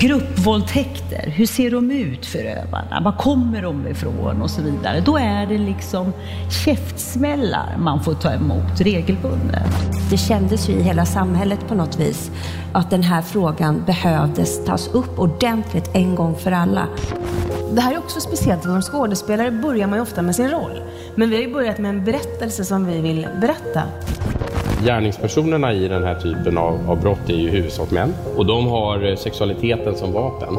gruppvåldtäkter, hur ser de ut förövarna? Var kommer de ifrån och så vidare. Då är det liksom käftsmällar man får ta emot regelbundet. Det kändes ju i hela samhället på något vis att den här frågan behövdes tas upp ordentligt en gång för alla. Det här är också speciellt, som skådespelare börjar man ju ofta med sin roll. Men vi har ju börjat med en berättelse som vi vill berätta. Gärningspersonerna i den här typen av, av brott är ju huvudsak män och de har eh, sexualiteten som vapen.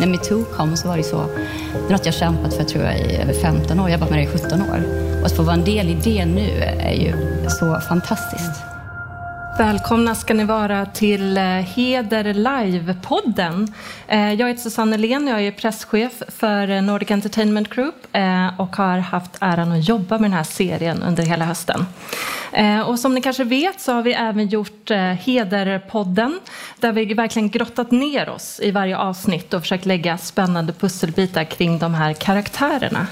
När metoo kom så var det så, det är något jag kämpat för tror jag i över 15 år, jag har jobbat med det i 17 år. Och att få vara en del i det nu är ju så fantastiskt. Välkomna ska ni vara till eh, Heder Live-podden. Eh, jag heter Susanne Len, jag är presschef för eh, Nordic Entertainment Group och har haft äran att jobba med den här serien under hela hösten. Och som ni kanske vet så har vi även gjort Hederpodden där vi verkligen grottat ner oss i varje avsnitt och försökt lägga spännande pusselbitar kring de här karaktärerna.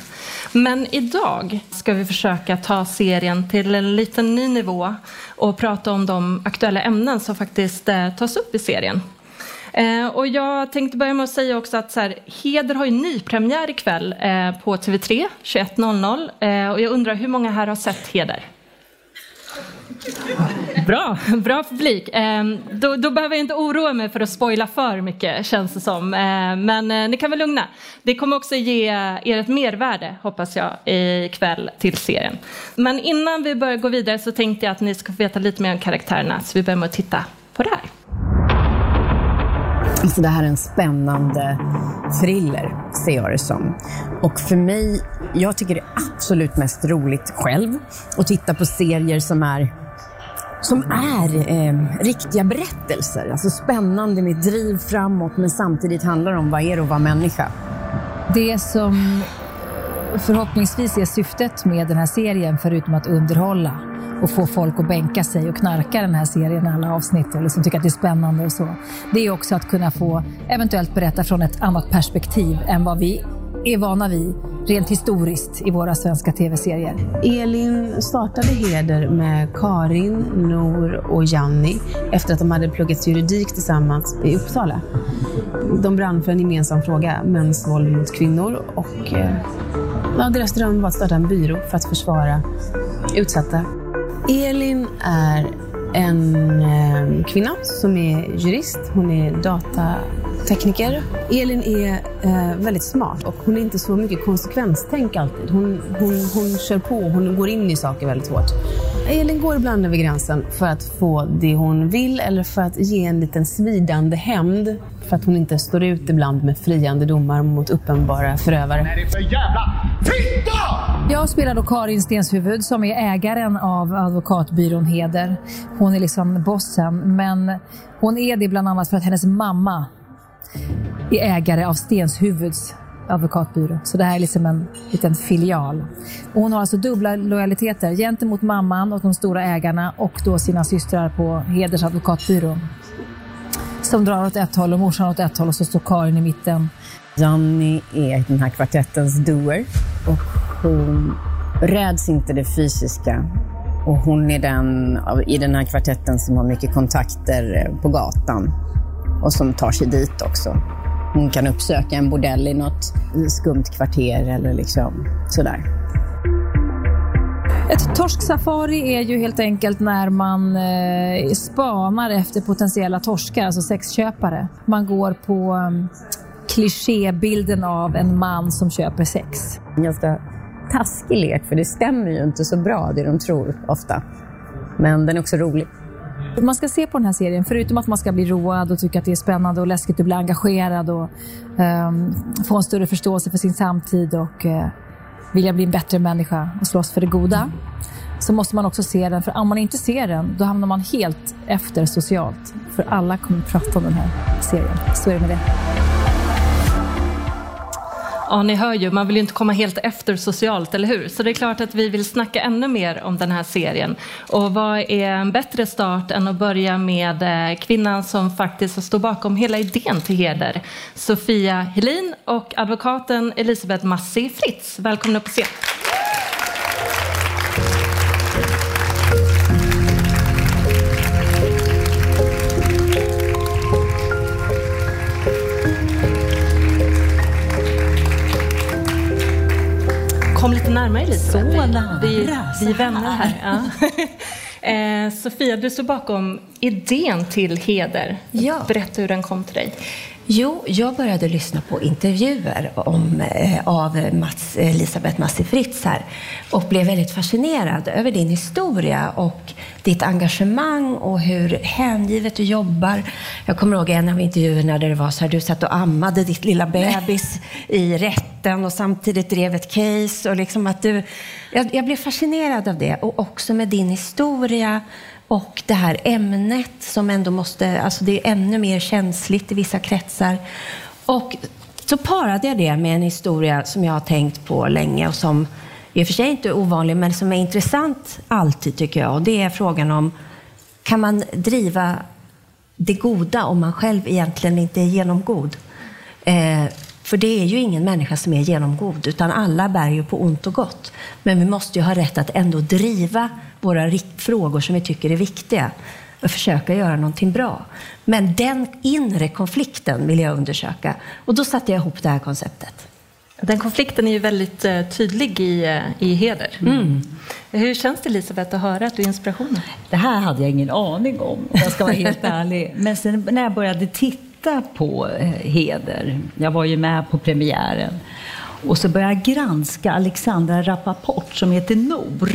Men idag ska vi försöka ta serien till en liten ny nivå och prata om de aktuella ämnen som faktiskt eh, tas upp i serien. Eh, och jag tänkte börja med att säga också att så här, Heder har ju nypremiär ikväll eh, på TV3 21.00 och jag undrar hur många här har sett Heder? Bra, bra publik. Ehm, då, då, behöver jag inte oroa mig för att spoila för mycket känns det som. Ehm, men eh, ni kan väl lugna. Det kommer också ge er ett mervärde hoppas jag ikväll till serien. Men innan vi börjar gå vidare så tänkte jag att ni ska få veta lite mer om karaktärerna så vi börjar med att titta på det här. Alltså det här är en spännande thriller, ser jag det som. Och för mig, jag tycker det är absolut mest roligt själv att titta på serier som är som är eh, riktiga berättelser. Alltså spännande med driv framåt men samtidigt handlar det om vad är det att vara människa. Det som förhoppningsvis är syftet med den här serien, förutom att underhålla och få folk att bänka sig och knarka den här serien alla avsnitt eller som tycker att det är spännande och så. Det är också att kunna få eventuellt berätta från ett annat perspektiv än vad vi är vana vid rent historiskt i våra svenska tv-serier. Elin startade Heder med Karin, Nor och Janni efter att de hade pluggat juridik tillsammans i Uppsala. De brann för en gemensam fråga, mäns våld mot kvinnor. Och, eh, ja, deras dröm var att starta en byrå för att försvara utsatta. Elin är en eh, kvinna som är jurist. Hon är datatekniker. Elin är eh, väldigt smart och hon är inte så mycket konsekvenstänk alltid. Hon, hon, hon kör på, hon går in i saker väldigt hårt. Elin går ibland över gränsen för att få det hon vill eller för att ge en liten svidande hämnd. För att hon inte står ut ibland med friande domar mot uppenbara förövare. Vad är det för jävla fitta? Jag spelar då Karin Stenshuvud som är ägaren av advokatbyrån Heder. Hon är liksom bossen, men hon är det bland annat för att hennes mamma är ägare av Stenshuvuds advokatbyrå. Så det här är liksom en liten filial. Och hon har alltså dubbla lojaliteter gentemot mamman och de stora ägarna och då sina systrar på Heders advokatbyrå. Som drar åt ett håll och morsan åt ett håll och så står Karin i mitten. Janni är den här kvartettens doer och hon räds inte det fysiska. Och hon är den i den här kvartetten som har mycket kontakter eh, på gatan och som tar sig dit också. Hon kan uppsöka en bordell i något skumt kvarter eller liksom sådär. Ett torsksafari är ju helt enkelt när man eh, spanar efter potentiella torskar, alltså sexköpare. Man går på um, klichébilden av en man som köper sex. En ganska taskig lek, för det stämmer ju inte så bra det de tror ofta. Men den är också rolig. Man ska se på den här serien, förutom att man ska bli road och tycka att det är spännande och läskigt att bli engagerad och um, få en större förståelse för sin samtid och uh, vilja bli en bättre människa och slåss för det goda. Så måste man också se den, för om man inte ser den, då hamnar man helt efter socialt. För alla kommer att prata om den här serien. Så är det med det. Ja, ni hör ju, man vill ju inte komma helt efter socialt, eller hur? Så det är klart att vi vill snacka ännu mer om den här serien. Och vad är en bättre start än att börja med eh, kvinnan som faktiskt står bakom hela idén till Heder, Sofia Helin och advokaten Elisabeth Massi Fritz. Välkomna upp på scen. Kom lite närmare Elisabeth. Så nära, Vi, vi är vänner här. här. Ja. eh, Sofia, du står bakom idén till Heder. Ja. Berätta hur den kom till dig. Jo, jag började lyssna på intervjuer om, eh, av Mats, Elisabeth Massi Fritz här och blev väldigt fascinerad över din historia och ditt engagemang och hur hängivet du jobbar. Jag kommer ihåg en av intervjuerna där det var så här, du satt och ammade ditt lilla bebis i rätten och samtidigt drev ett case. Och liksom att du, jag, jag blev fascinerad av det och också med din historia och det här ämnet som ändå måste, alltså det är ännu mer känsligt i vissa kretsar. Och så parade jag det med en historia som jag har tänkt på länge och som i och för sig inte är ovanlig, men som är intressant alltid tycker jag. Och det är frågan om, kan man driva det goda om man själv egentligen inte är genomgod? Eh, för det är ju ingen människa som är genomgod, utan alla bär ju på ont och gott. Men vi måste ju ha rätt att ändå driva våra frågor som vi tycker är viktiga och försöka göra någonting bra. Men den inre konflikten vill jag undersöka. Och då satte jag ihop det här konceptet. Den konflikten är ju väldigt eh, tydlig i, eh, i Heder. Mm. Hur känns det Elisabeth att höra att du är inspirationen? Det här hade jag ingen aning om, om jag ska vara helt ärlig. Men sen när jag började titta på eh, Heder, jag var ju med på premiären, och så började jag granska Alexandra Rappaport som heter Nor.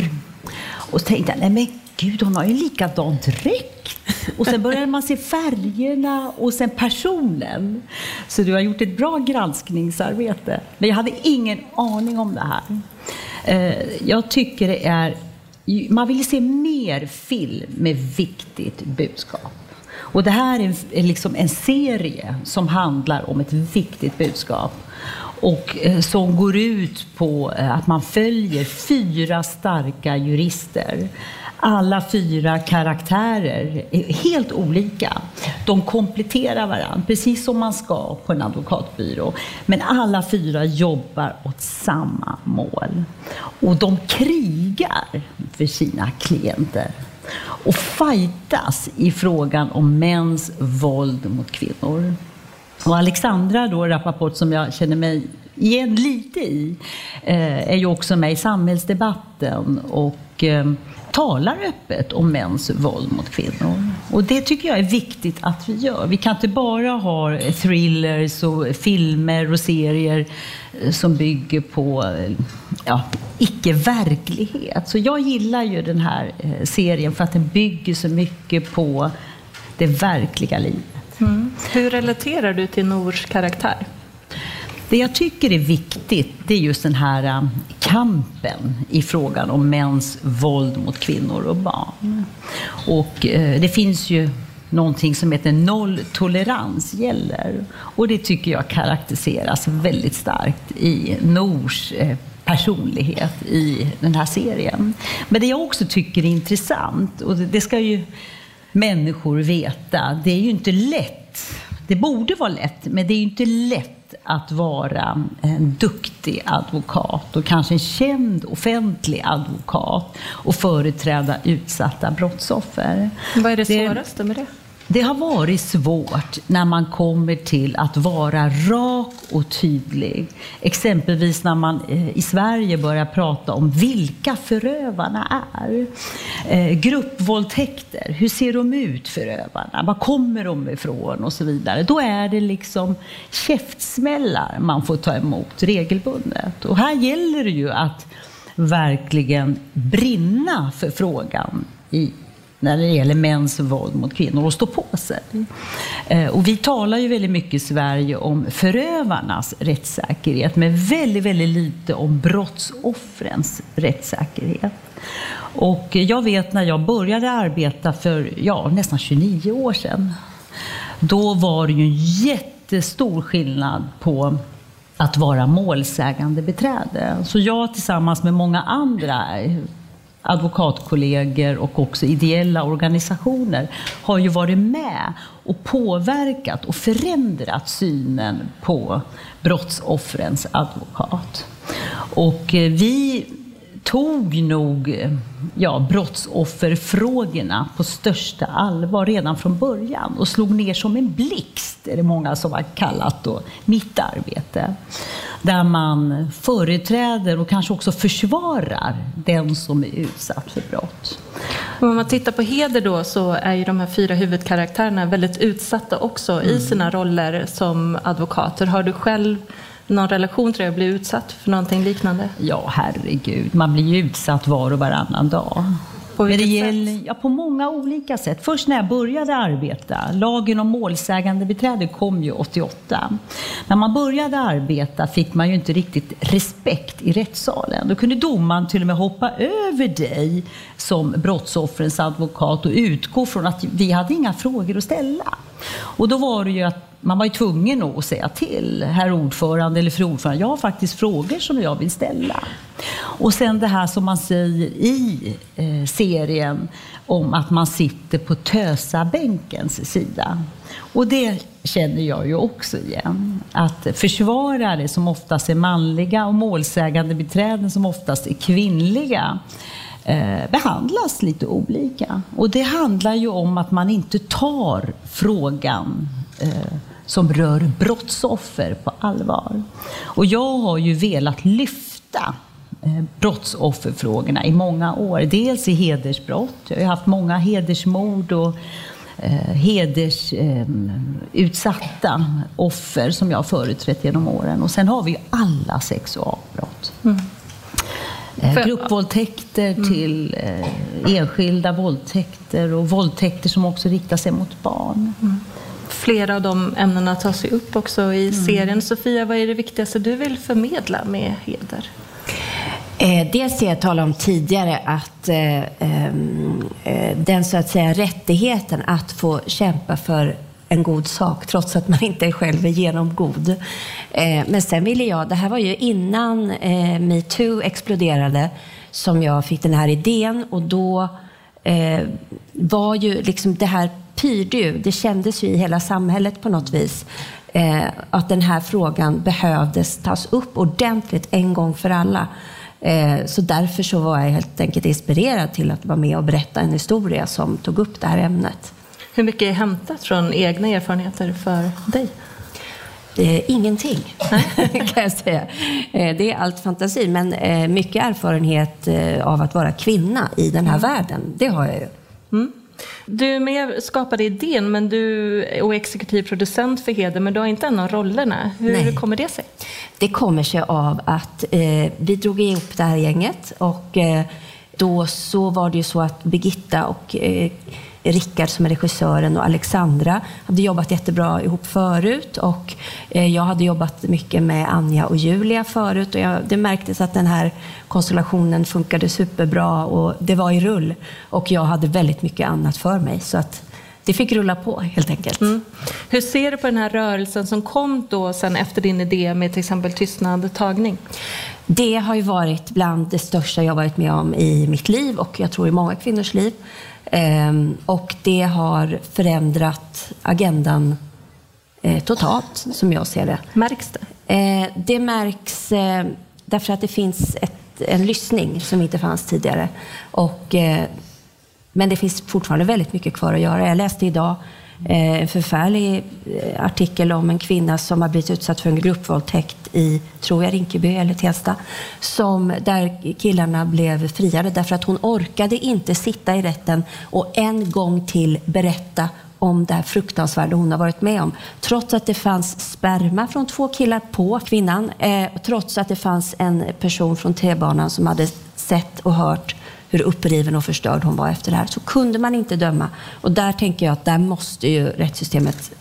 Och så tänkte jag, nej men gud, hon har ju likadant dräkt. Och sen började man se färgerna och sen personen. Så du har gjort ett bra granskningsarbete. Men jag hade ingen aning om det här. Eh, jag tycker det är... Man vill se mer film med viktigt budskap. Och det här är en- är liksom en serie som handlar om ett viktigt budskap. Och eh, som går ut på eh, att man följer fyra starka jurister. Alla fyra karaktärer är helt olika. De kompletterar varandra, precis som man ska på en advokatbyrå. Men alla fyra jobbar åt samma mål. Och de krigar för sina klienter och fightas i frågan om mäns våld mot kvinnor. Och Alexandra då, Rappaport, som jag känner mig igen lite i, eh, är ju också med i samhällsdebatten och eh, talar öppet om mäns våld mot kvinnor. Och det tycker jag är viktigt att vi gör. Vi kan inte bara ha thrillers och filmer och serier eh, som bygger på eh, ja, icke-verklighet. Så jag gillar ju den här eh, serien för att den bygger så mycket på det verkliga livet. Hur relaterar du till Nors karaktär? Det jag tycker är viktigt, det är just den här eh, kampen i frågan om mäns våld mot kvinnor och barn. Och eh, det finns ju någonting som heter nolltolerans gäller. Och det tycker jag karaktäriseras väldigt starkt i Nors eh, personlighet i den här serien. Men det jag också tycker är intressant, och det ska ju människor veta, det är ju inte lätt. Det borde vara lätt, men det är ju inte lätt att vara en duktig advokat och kanske en känd offentlig advokat och företräda utsatta brottsoffer. Vad är det Det- svåraste med det? Det har varit svårt när man kommer till att vara rak och tydlig. Exempelvis när man eh, i Sverige börjar prata om vilka förövarna är. Eh, gruppvåldtäkter, hur ser de ut förövarna? Var kommer de ifrån? Och så vidare. Då är det liksom käftsmällar man får ta emot regelbundet. Och här gäller det ju att verkligen brinna för frågan i när det gäller mäns våld mot kvinnor och stå på sig. Eh, och vi talar ju väldigt mycket i Sverige om förövarnas rättssäkerhet men väldigt, väldigt lite om brottsoffrens rättssäkerhet. Och jag vet när jag började arbeta för ja, nästan 29 år sedan. Då var det ju en jättestor skillnad på att vara målsägande beträde. Så jag tillsammans med många andra advokatkollegor och också ideella organisationer har ju varit med och påverkat och förändrat synen på brottsoffrens advokat. Och eh, vi tog nog eh, ja, brottsofferfrågorna på största allvar redan från början och slog ner som en blixt, är det många som har kallat då, mitt arbete. där man företräder och kanske också försvarar den som är utsatt för brott. Om man tittar på heder då så är ju de här fyra huvudkaraktärerna väldigt utsatta också mm. i sina roller som advokater. Har du själv någon relation till det att bli utsatt för någonting liknande? Ja, herregud. Man blir ju utsatt var och varannan dag. På vilket gäller, sätt? Ja, på många olika sätt. Först när jag började arbeta, lagen om målsägande beträde kom ju 88. När man började arbeta fick man ju inte riktigt respekt i rättssalen. Då kunde domaren till och med hoppa över dig som brottsoffrens advokat och utgå från att vi hade inga frågor att ställa. Och då var det ju att man var ju tvungen att säga till herr ordförande eller fru ordförande, jag har faktiskt frågor som jag vill ställa. Och sen det här som man säger i eh, serien om att man sitter på tösabänkens sida. Och det känner jag ju också igen. Att försvarare som oftast är manliga och målsägande beträden som oftast är kvinnliga eh, behandlas lite olika. Och det handlar ju om att man inte tar frågan eh, som rör brottsoffer på allvar. Och jag har ju velat lyfta eh, brottsofferfrågorna i många år. Dels i hedersbrott. Jag har haft många hedersmord och eh, hedersutsatta eh, offer som jag har företrätt genom åren. Och sen har vi alla sexualbrott. Mm. Eh, gruppvåldtäkter mm. till eh, enskilda våldtäkter och våldtäkter som också riktar sig mot barn. Mm flera av de ämnena tas ju upp också i mm. serien. Sofia, vad är det viktigaste du vill förmedla med heder? Eh, dels det jag talade om tidigare, att eh, eh, den så att säga rättigheten att få kämpa för en god sak, trots att man inte själv är genomgod. Men sen ville jag, det här var ju innan metoo exploderade, som jag fick den här idén och då var ju liksom det här pyrde det kändes ju i hela samhället på något vis, eh, att den här frågan behövdes tas upp ordentligt en gång för alla. Eh, så därför så var jag helt enkelt inspirerad till att vara med och berätta en historia som tog upp det här ämnet. Hur mycket är hämtat från egna erfarenheter för dig? Eh, ingenting, kan jag säga. Eh, det är allt fantasi, men eh, mycket erfarenhet av att vara kvinna i den här mm. världen, det har jag ju. Mm. Du är med skapade idén men du är exekutiv producent för Heder, men du har inte en av rollerna. Hur Nej. kommer det sig? Det kommer sig av att eh, vi drog ihop det här gänget och eh, då så var det ju så att Birgitta och eh, Rickard som är regissören och Alexandra hade jobbat jättebra ihop förut och eh, jag hade jobbat mycket med Anja och Julia förut och jag, det märktes att den här konstellationen funkade superbra och det var i rull och jag hade väldigt mycket annat för mig så att det fick rulla på helt enkelt. Mm. Hur ser du på den här rörelsen som kom då sen efter din idé med till exempel tystnad tagning? Det har ju varit bland det största jag varit med om i mitt liv och jag tror i många kvinnors liv. Ehm, och det har förändrat agendan eh, totalt, som jag ser det. Märks det? Eh, det märks eh, därför att det finns ett, en lyssning som inte fanns tidigare. Och, men det finns fortfarande väldigt mycket kvar att göra. Jag läste idag Eh, en förfärlig eh, artikel om en kvinna som har blivit utsatt för en gruppvåldtäkt i, tror jag, Rinkeby eller Tensta, som, där killarna blev friade därför att hon orkade inte sitta i rätten och en gång till berätta om det här fruktansvärda hon har varit med om. Trots att det fanns sperma från två killar på kvinnan, eh, trots att det fanns en person från T-banan som hade sett och hört hur uppriven och förstörd hon var efter det här, så kunde man inte döma. Och där tänker jag att där måste ju rättssystemet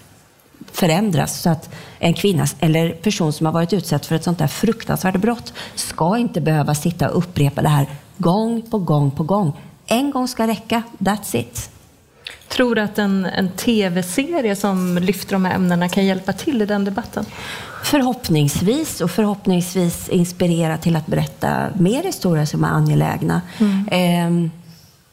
förändras så att en kvinna eller person som har varit utsatt för ett sånt där fruktansvärt brott ska inte behöva sitta och upprepa det här gång på gång på gång. En gång ska räcka, that's it. Tror du att en, en tv-serie som lyfter de här ämnena kan hjälpa till i den debatten? Förhoppningsvis, och förhoppningsvis inspirera till att berätta mer historier som är angelägna. Mm. Eh,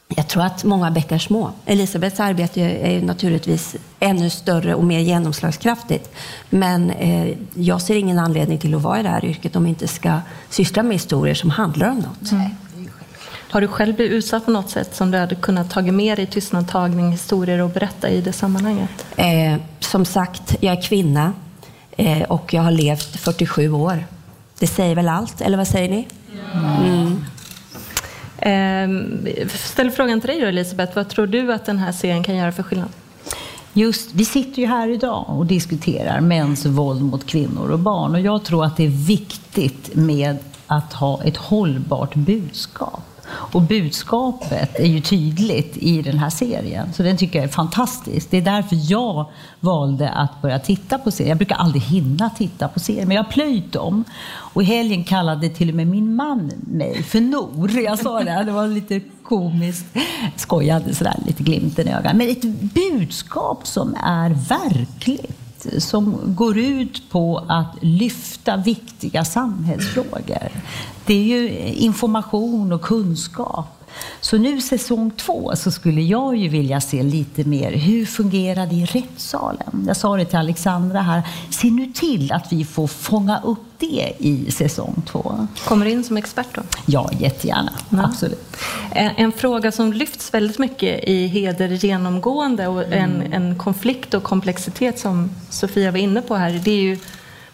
jag tror att många bäckar små. Elisabeths arbete är naturligtvis ännu större och mer genomslagskraftigt. Men eh, jag ser ingen anledning till att vara i det här yrket om vi inte ska syssla med historier som handlar om något. Mm. Har du själv blivit utsatt på något sätt som du hade kunnat ta med dig i tystnadtagning, historier och berätta i det sammanhanget? Eh, som sagt, jag är kvinna eh, och jag har levt 47 år. Det säger väl allt, eller vad säger ni? Mm. Eh, ställ frågan till dig då Elisabeth. Vad tror du att den här serien kan göra för skillnad? Just, vi sitter ju här idag och diskuterar mäns våld mot kvinnor och barn. Och jag tror att det är viktigt med att ha ett hållbart budskap. Och budskapet är ju tydligt i den här serien, så den tycker jag är fantastisk. Det är därför jag valde att börja titta på serien. Jag brukar aldrig hinna titta på serier, men jag har plöjt dem. Och i helgen kallade till och med min man mig för Nor. Jag sa det, det var lite komiskt. Skojade sådär, lite glimten i ögat. Men ett budskap som är verkligt som går ut på att lyfta viktiga samhällsfrågor. Det är ju information och kunskap. Så nu säsong två så skulle jag ju vilja se lite mer, hur fungerar det i rättssalen? Jag sa det till Alexandra här, se nu till att vi får fånga upp det i säsong två. Kommer in som expert då? Ja, jättegärna. Ja. Absolut. En, en, fråga som lyfts väldigt mycket i Heder genomgående och en, mm. en konflikt och komplexitet som Sofia var inne på här, det är ju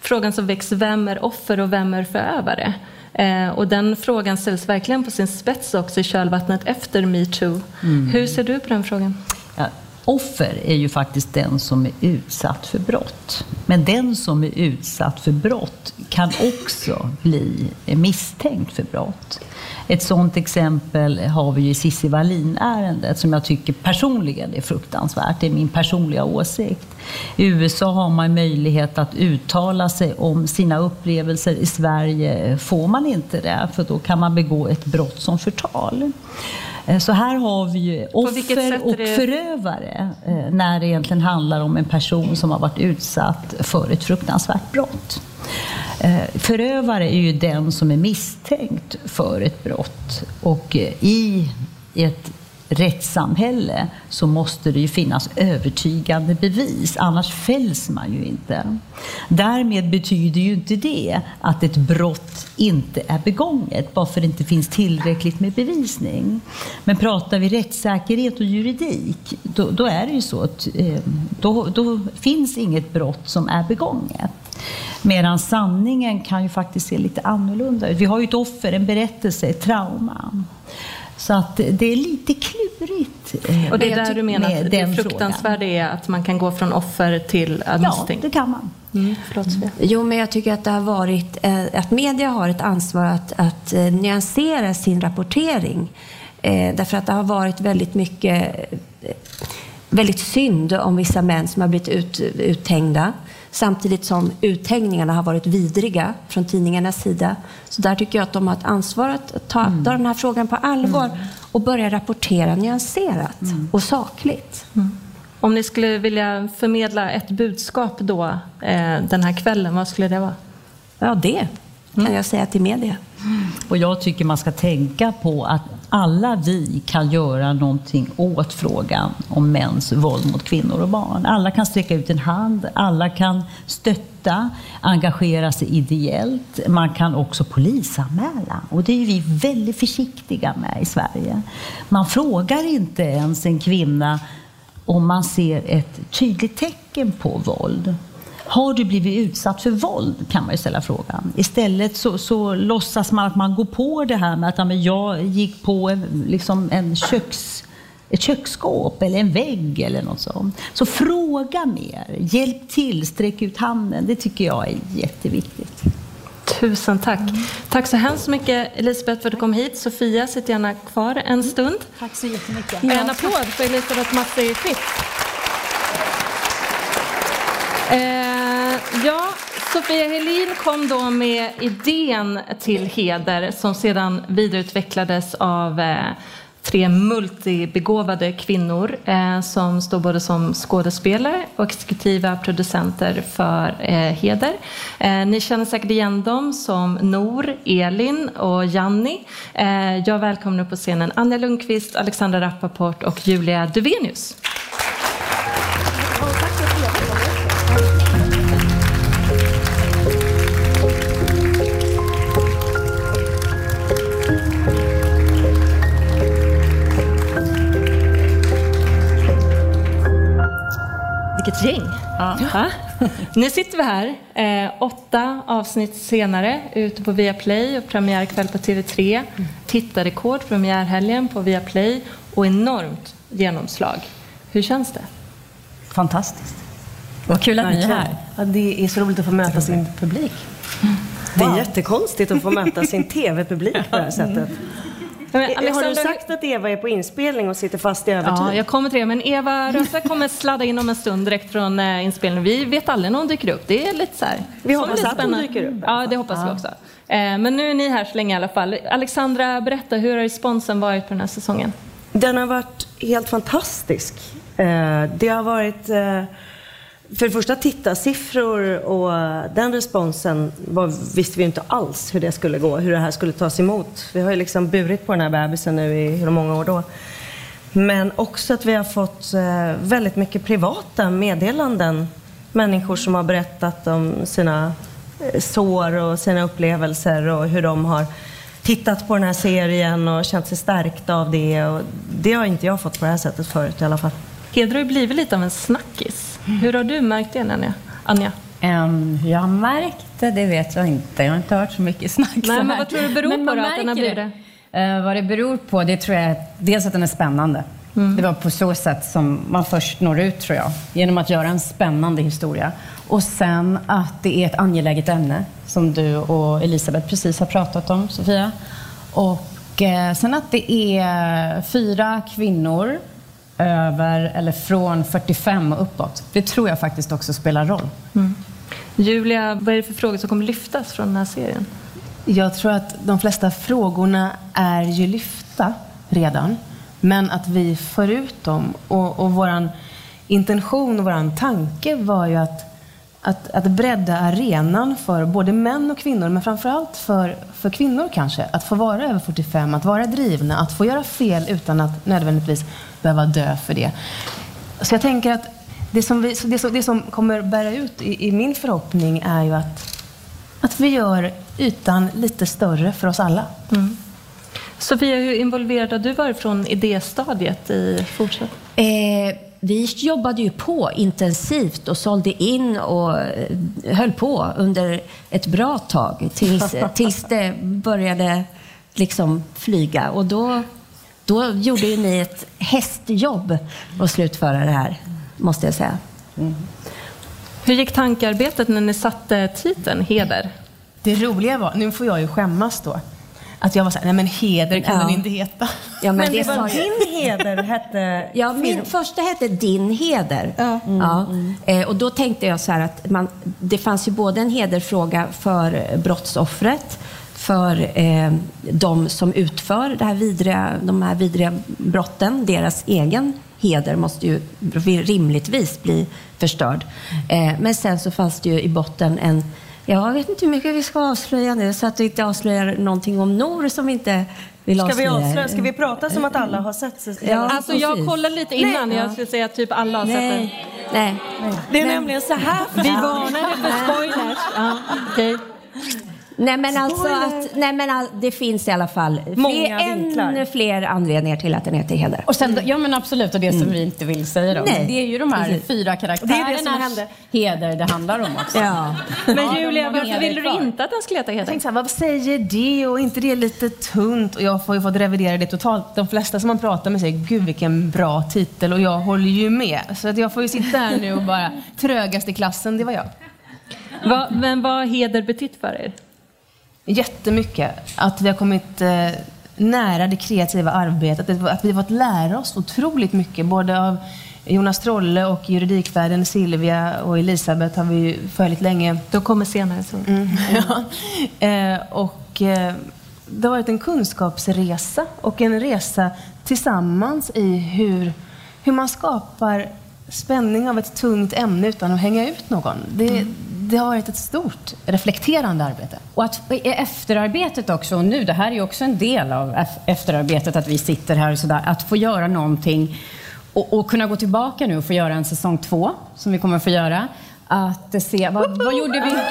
frågan som väcks, vem är offer och vem är förövare? Eh, och den frågan ställs verkligen på sin spets också i kölvattnet efter metoo. Mm. Hur ser du på den frågan? Ja, offer är ju faktiskt den som är utsatt för brott. Men den som är utsatt för brott kan också bli misstänkt för brott. Ett sådant exempel har vi i Cissi Wallin-ärendet som jag tycker personligen är fruktansvärt. Det är min personliga åsikt. I USA har man möjlighet att uttala sig om sina upplevelser. I Sverige får man inte det, för då kan man begå ett brott som förtal. Eh, så här har vi ju offer och förövare eh, när det egentligen handlar om en person som har varit utsatt för ett fruktansvärt brott. Eh, förövare är ju den som är misstänkt för ett brott och i ett rättssamhälle så måste det ju finnas övertygande bevis, annars fälls man ju inte. Därmed betyder ju inte det att ett brott inte är begånget, bara för att det inte finns tillräckligt med bevisning. Men pratar vi rättssäkerhet och juridik, då, då är det ju så att eh, då, då finns inget brott som är begånget. Medan sanningen kan ju faktiskt se lite annorlunda ut. Vi har ju ett offer, en berättelse, ett trauma. Så att det är lite klurigt. Och det är där du menar att det fruktansvärda är att man kan gå från offer till misstänkt? Ja, det kan man. Mm. Jo, men jag tycker att det har varit eh, att media har ett ansvar att, att eh, nyansera sin rapportering. Eh, därför att det har varit väldigt mycket väldigt synd om vissa män som har blivit ut, uthängda. Samtidigt som uthängningarna har varit vidriga från tidningarnas sida. Så där tycker jag att de har ett ansvar att ta, mm. den här frågan på allvar mm. och börja rapportera nyanserat mm. och sakligt. Mm. Om ni skulle vilja förmedla ett budskap då eh, den här kvällen, vad skulle det vara? Ja, det kan mm. jag säga till media. Och jag tycker man ska tänka på att alla vi kan göra någonting åt frågan om mäns våld mot kvinnor och barn. Alla kan sträcka ut en hand, alla kan stötta, engagera sig ideellt. Man kan också polisanmäla och det är vi väldigt försiktiga med i Sverige. Man frågar inte ens en kvinna om man ser ett tydligt tecken på våld. Har du blivit utsatt för våld? kan man ju ställa frågan. Istället så, så låtsas man att man går på det här med att ja, jag gick på liksom en köks, ett köksskåp eller en vägg eller något sånt. Så fråga mer, hjälp till, sträck ut handen. Det tycker jag är jätteviktigt. Tusen tack. Mm. Tack så hemskt mycket Elisabeth för att du kom hit. Sofia, sitt gärna kvar en stund. Tack så jättemycket. En applåd för Elisabeth Massi Eh, ja, Sofia Helin kom då med idén till Heder som sedan vidareutvecklades av eh, tre multibegåvade kvinnor eh, som står både som skådespelare och exekutiva producenter för eh, Heder. Eh, ni känner säkert igen dem som Nor, Elin och Janni. Eh, jag välkomnar på scenen Anja Lundqvist, Alexandra Rappaport och Julia Duvenius. Vilket gäng! Ja. Nu sitter vi här, eh, åtta avsnitt senare, ute på Viaplay och premiärkväll på TV3. Tittarrekord premiärhelgen på Viaplay och enormt genomslag. Hur känns det? Fantastiskt. Vad kul att ni är här. Ja, det är så roligt att få möta sin publik. Det är jättekonstigt att få möta sin TV-publik på det här sättet. Men, Har du Alexander- sagt att Eva är på inspelning och sitter fast i övertid? Ja, jag kommer till det. Men Eva Röse kommer sladda in om en stund direkt från eh, inspelningen. Vi vet aldrig när hon dyker upp. Det är lite så här. Vi hoppas att hon spännande. dyker upp. Ja, det hoppas vi också. Eh, Men nu är ni här så länge i alla fall. Alexandra, berätta, hur har responsen varit på den här säsongen? Den har varit helt fantastisk. Eh, Det har varit, eh, för det första tittarsiffror och den responsen var, visste vi inte alls hur det skulle gå, hur det här skulle tas emot. Vi har ju liksom burit på den här bebisen nu i hur många år då. Men också att vi har fått eh, väldigt mycket privata meddelanden. Människor som har berättat om sina eh, sår och sina upplevelser och hur de har tittat på den här serien och känt sig stärkta av det. Och det har inte jag fått på det här sättet förut i alla fall. Heder har ju blivit lite av en snackis. Hur har du märkt det, Anja? Anja? Um, hur jag har märkt det, det vet jag inte. Jag har inte hört så mycket snack Nej, men vad tror du beror Men på då, att den har blivit Eh, vad det beror på, det tror jag är dels att den är spännande. Mm. Det var på så sätt som man först når ut, tror jag. Genom att göra en spännande historia. Och sen att det är ett angeläget ämne, som du och Elisabeth precis har pratat om, Sofia. Och eh, sen att det är fyra kvinnor över, eller från 45 och uppåt. Det tror jag faktiskt också spelar roll. Julia, vad är det för frågor som kommer lyftas från den här serien? Jag tror att de flesta frågorna är ju lyfta redan. Men att vi för ut dem. Och, och vår intention och vår tanke var ju att, att, att bredda arenan för både män och kvinnor, men framförallt för, för kvinnor kanske. Att få vara över 45, att vara drivna, att få göra fel utan att nödvändigtvis behöva dö för det. Så jag tänker att det som, vi, det som, det som kommer bära ut i, i min förhoppning är ju att, att vi gör ytan lite större för oss alla. Sofia, hur involverad har du varit från idéstadiet i Fortsätt? Eh, vi jobbade ju på intensivt och sålde in och eh, höll på under ett bra tag tills, tills det började liksom flyga. Och då, då gjorde ju ni ett hästjobb att slutföra det här, måste jag säga. Hur gick tankearbetet när ni satte titeln Heder? Det roliga var, nu får jag ju skämmas då, att jag var såhär, nej men heder kan Ja. den inte heta. Ja, men, Men det, det var din heder hette... Ja, min första hette Din heder. Ja. Eh, och då tänkte jag så här att man, det fanns ju både en hederfråga för brottsoffret, för eh, de som utför det här vidriga, de här vidriga brotten. Deras egen heder måste ju rimligtvis bli förstörd. Eh, men sen så fanns det ju i botten en jag vet inte hur mycket vi ska avslöja nu så att vi inte avslöjar någonting om Nor som vi inte vill Ska vi avslöja. avslöja? Ska vi prata som att alla har sett sig? Ja. Alltså jag kollade lite innan, Nej. jag skulle säga att typ alla har sett den. Nej, nej. Det är nämligen så här Vi varnade för spoilers. Ja, okej. Nej men alltså att, nej men all, det finns i alla fall Många fler, vinklar. ännu fler anledningar till att den heter Heder. Och sen, ja men absolut, och det som vi inte vill säga då. Nej, det är ju de här precis. fyra Det är det som karaktärernas hände. heder det handlar om också. Ja. Men Julia, har varför ville du inte att den skulle heta Jag Heder? tänkte såhär, vad säger det och inte det lite tunt? Och jag får ju fått revidera det totalt. De flesta som man pratar med säger, gud vilken bra titel och jag håller ju med. Så att jag får ju sitta här nu och bara, trögast i klassen, det var jag. Va, men vad har heder betytt för er? Jättemycket. Att vi har kommit eh, nära det kreativa arbetet. Att, vi har fått lära oss otroligt mycket. Både av Jonas Trolle och juridikvärlden Silvia och Elisabeth har vi ju följt länge. De kommer senare. Så. Ja. Eh, och eh, det har varit en kunskapsresa och en resa tillsammans i hur, hur man skapar spänning av ett tungt ämne utan att hänga ut någon. Det, det har varit ett stort reflekterande arbete. Och att i efterarbetet också, och nu, det här är ju också en del av efterarbetet, att vi sitter här och sådär, att få göra någonting och, och kunna gå tillbaka nu och få göra en säsong två, som vi kommer att få göra. Att se, vad, vad gjorde vi?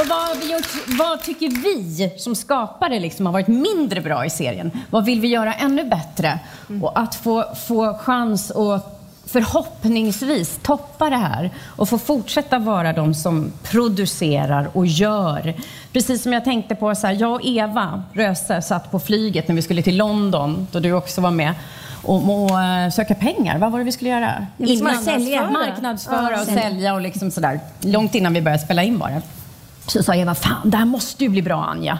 Och vad, har vi gjort, vad tycker vi som skapare liksom har varit mindre bra i serien? Vad vill vi göra ännu bättre? Och att få, få chans att förhoppningsvis toppa det här och få fortsätta vara de som producerar och gör. Precis som jag tänkte på, så här, jag och Eva Röse satt på flyget när vi skulle till London, då du också var med och, och eh, söka pengar. Vad var det vi skulle göra? Innan sälja. Marknadsföra och sälja och liksom sådär. Långt innan vi började spela in bara. Så sa Eva, fan det här måste ju bli bra Anja.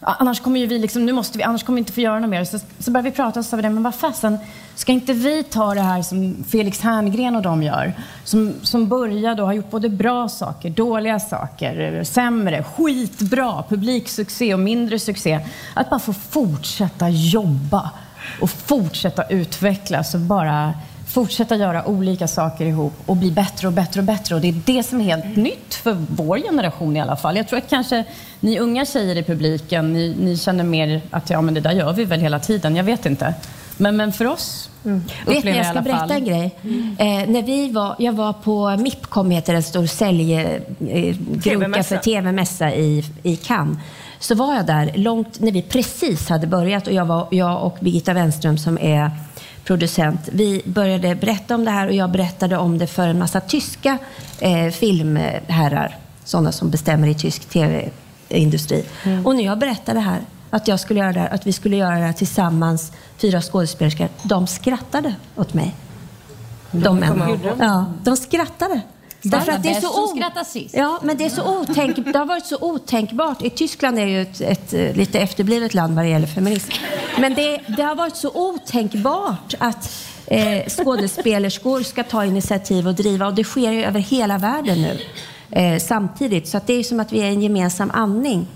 Annars kommer ju vi liksom, nu måste vi, annars kommer vi inte få göra något mer. Så, så började vi prata och så sa vi det, men vad fasen, ska inte vi ta det här som Felix Herngren och de gör? Som, som började och har gjort både bra saker, dåliga saker, sämre, skitbra, publiksuccé och mindre succé. Att bara få fortsätta jobba och fortsätta utvecklas och bara fortsätta göra olika saker ihop och bli bättre och bättre och bättre. Och det är det som är helt nytt för vår generation i alla fall. Jag tror att kanske ni unga tjejer i publiken, ni, ni känner mer att ja, men det där gör vi väl hela tiden. Jag vet inte. Men, men för oss mm. Vet ni, jag ska berätta en grej. Mm. Eh, när vi var, jag var på MIPCOM, heter en stor säljgroka eh, för TV-mässa i, i Cannes så var jag där långt när vi precis hade börjat och jag, var, jag och Birgitta Wenström som är producent, vi började berätta om det här och jag berättade om det för en massa tyska eh, filmherrar, sådana som bestämmer i tysk tv-industri. Mm. Och när jag berättade det här, att jag skulle göra det här, att vi skulle göra det här tillsammans, fyra skådespelerskor, de skrattade åt mig. De, de, ja, de skrattade. Därför att det är så o... Ja, men det är så otänk... det har varit så otänkbart. I Tyskland är ju ett, ett, ett lite efterblivet land vad det gäller feminism. Men det, det har varit så otänkbart att eh, skådespelerskor ska ta initiativ och driva och det sker ju över hela världen nu eh, samtidigt. Så att det är som att vi är en gemensam andning.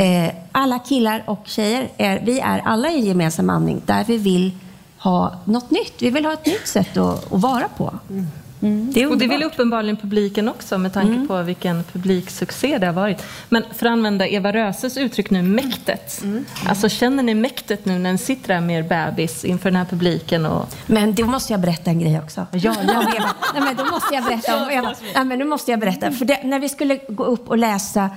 Eh, alla killar och tjejer, är, vi är alla i en gemensam andning där vi vill ha något nytt. Vi vill ha ett nytt sätt att, att vara på. Mm. Det och det vill uppenbarligen publiken också med tanke mm. på vilken publiksuccé det har varit. Men för att använda Eva Röses uttryck nu, mäktet. Mm. Alltså känner ni mäktet nu när ni sitter där med er bebis inför den här publiken? Och... Men då måste jag berätta en grej också. Ja, ja. Nej, men då måste jag berätta om Eva. Nej, men nu måste jag berätta. För det, när vi skulle gå upp och läsa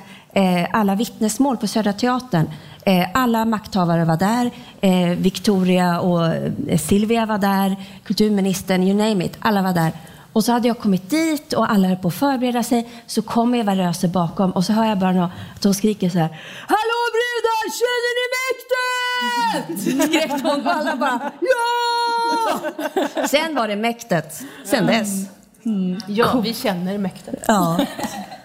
alla vittnesmål på Södra Teatern eh, alla makthavare var där. Eh, Victoria och eh, Silvia var där. Kulturministern, you name it. Alla var där. Och så hade jag kommit dit och alla höll på att förbereda sig. Så kom Eva Röse bakom och så hör jag bara att hon skriker så här. Hallå brudar, känner ni mäktet? Skrek hon och alla bara ja! Sen var det mäktet. Sen dess. Mm. Ja, vi känner mäktet. Ja.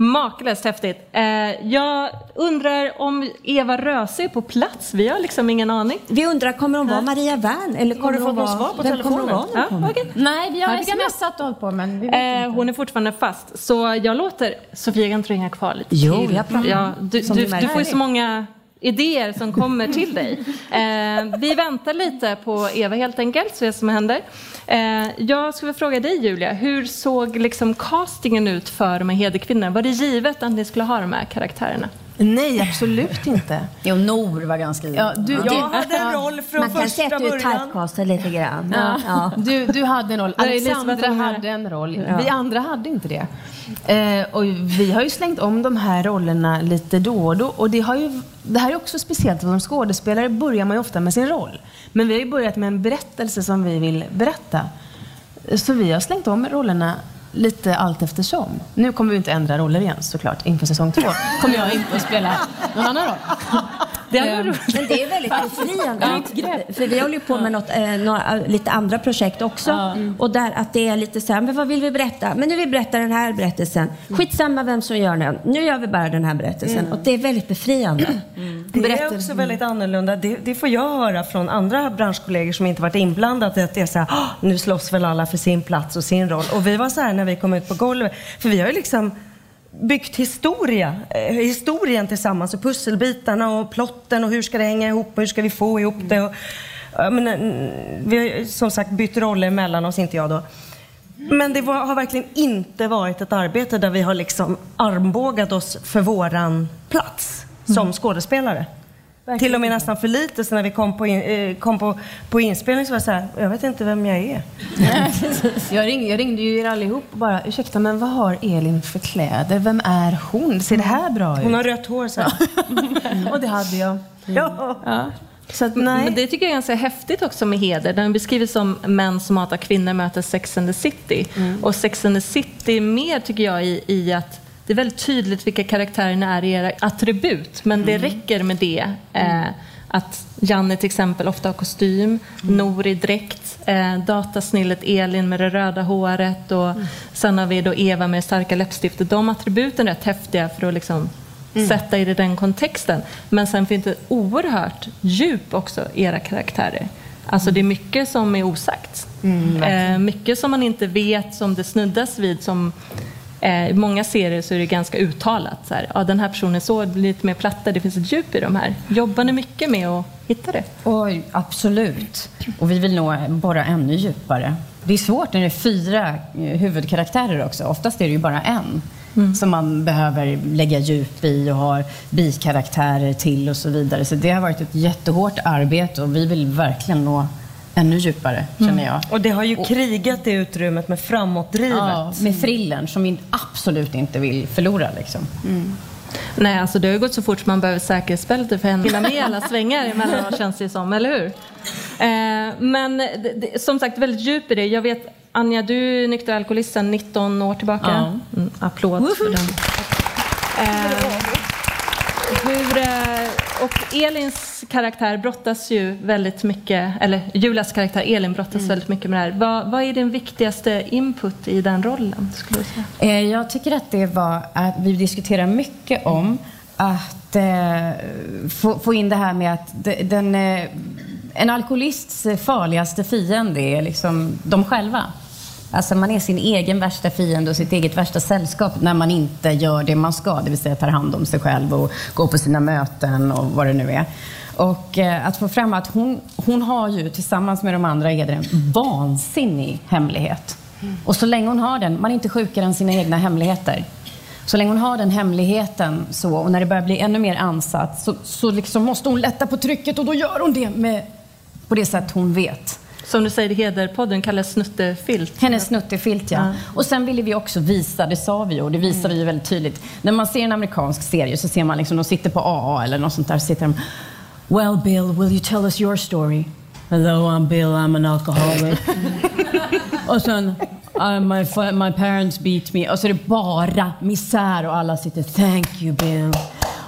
Makalöst häftigt. Eh, jag undrar om Eva Röse är på plats? Vi har liksom ingen aning. Vi undrar, kommer hon vara Maria Wern? Eller kommer har du fått något svar på telefonen? Ja, okay. Nej, vi har smsat och hållit på, men vi vet eh, inte. Hon är fortfarande fast. Så jag låter Sofia ringa kvar lite Jo, till. jag pratar. Ja, du, du, du får ju så många idéer som kommer till dig. Eh, vi väntar lite på Eva helt enkelt, så det som händer. Eh, jag skulle fråga dig Julia, hur såg liksom castingen ut för de här hederkvinnorna? Var det givet att ni skulle ha de här karaktärerna? Nej, absolut inte. Jo, Nor var ganska givet. Ja, du, jag hade en roll från Man kan första se att du är början. typecastad lite grann. Ja. Ja. Du, du hade en roll. Alexandra hade en roll. Vi andra hade inte det. Eh, och vi har ju slängt om de här rollerna lite då och då. Och det, har ju, det här är också speciellt. Som skådespelare börjar man ju ofta med sin roll. Men vi har ju börjat med en berättelse som vi vill berätta. Så vi har slängt om rollerna lite allt eftersom. Nu kommer vi inte ändra roller igen såklart. Inför säsong två kommer jag inte att spela någon annan roll. Det Men roligt. det är väldigt befriande. För vi håller ju på med något, eh, några, lite andra projekt också. Och där att det är lite så här, men vad vill vi berätta? Men nu vill vi berätta den här berättelsen. Skitsamma vem som gör den. Nu gör vi bara den här berättelsen. Och det är väldigt befriande. Det är också väldigt annorlunda. Det, det får jag höra från andra branschkollegor som inte varit inblandade. Att det är så här, "Ah, nu slåss väl alla för sin plats och sin roll. Och vi var så här när vi kom ut på golvet. För vi har ju liksom byggt historia, eh, historien tillsammans och pusselbitarna och plotten och hur ska det hänga ihop och hur ska vi få ihop det. Och, men, eh, vi har som sagt bytt roller mellan oss, inte jag då. Men det var, har verkligen inte varit ett arbete där vi har liksom armbågat oss för våran plats som skådespelare. Till och med nästan för lite, så när vi kom på, in, eh, kom på, på inspelning så var jag så här, jag vet inte vem jag är. Jag ringde, jag ringde ju er allihop och bara, ursäkta men vad har Elin för kläder? Vem är hon? Ser det här bra ut? Hon har rött hår så. Och det hade jag. Ja. Ja. Så att. Men det tycker jag är ganska häftigt också med Heder. Den beskrivs som män som hatar kvinnor möter Sex and the City. Mm. Och Sex and the City mer, tycker jag, i, i att det är väldigt tydligt vilka karaktärerna är i era attribut. Men det Mm. räcker med det. Eh, att Janne till exempel ofta har kostym, Mm. Nor i dräkt, eh, datasnillet Elin med det röda håret och Mm. sen har vi då Eva med starka läppstiftet. De attributen är rätt häftiga för att liksom Mm. sätta i den kontexten. Men sen finns det oerhört djup också i era karaktärer. Alltså det är mycket som är osagt. Mm, eh, mycket som man inte vet, som det snuddas vid. Som, I många serier så är det ganska uttalat. Så här, ja, den här personen är så, lite mer platta, det finns ett djup i de här. Jobbar ni mycket med att hitta det? Oj, absolut. Och vi vill nog borra ännu djupare. Det är svårt när det är fyra eh, huvudkaraktärer också. Oftast är det ju bara en som man behöver lägga djup i och har bikaraktärer till och så vidare. Så det har varit ett jättehårt arbete och vi vill verkligen nå ännu djupare, känner jag. Och det har ju krigat det utrymmet med framåtdrivet. Ja, med thrillern som vi absolut inte vill förlora. Liksom. Nej, alltså det har ju gått så fort man behöver säkerhetsbälte för att hinna med i alla svängar emellanåt känns det som, eller hur? Eh, men det, det, som sagt, väldigt djup i det. Jag vet, Anja, du är nykter alkoholist sedan 19 år tillbaka. Ja. Mm, applåd för den. Eh, hur, eh, och Elins karaktär brottas ju väldigt mycket, eller Julias karaktär Elin brottas väldigt mycket med det här. Vad, vad är din viktigaste input i den rollen? Skulle du säga? Eh, Jag tycker att det var att vi diskuterar mycket om att eh, få, få in det här med att de- den, eh, en alkoholists farligaste fiende är liksom de själva. Alltså man är sin egen värsta fiende och sitt eget värsta sällskap när man inte gör det man ska, det vill säga tar hand om sig själv och går på sina möten och vad det nu är. Och eh, att få fram att hon, hon har ju tillsammans med de andra Eder en vansinnig hemlighet. Och så länge hon har den, man är inte sjukare än sina egna hemligheter. Så länge hon har den hemligheten så, och när det börjar bli ännu mer ansatt så, så liksom måste hon lätta på trycket och då gör hon det med, på det sätt hon vet. Som du säger i Hederpodden kallas snuttefilt. Hennes snuttefilt, ja. Ja. Och sen ville vi också visa, det sa vi ju, och det visade vi ju väldigt tydligt. När man ser en amerikansk serie så ser man liksom, de sitter på AA eller något sånt där, så sitter de Well Bill, will you tell us your story? Hello, I'm Bill, I'm an alcoholic. och sen uh, my, my parents beat me. Och så är det bara misär och alla sitter Thank you Bill.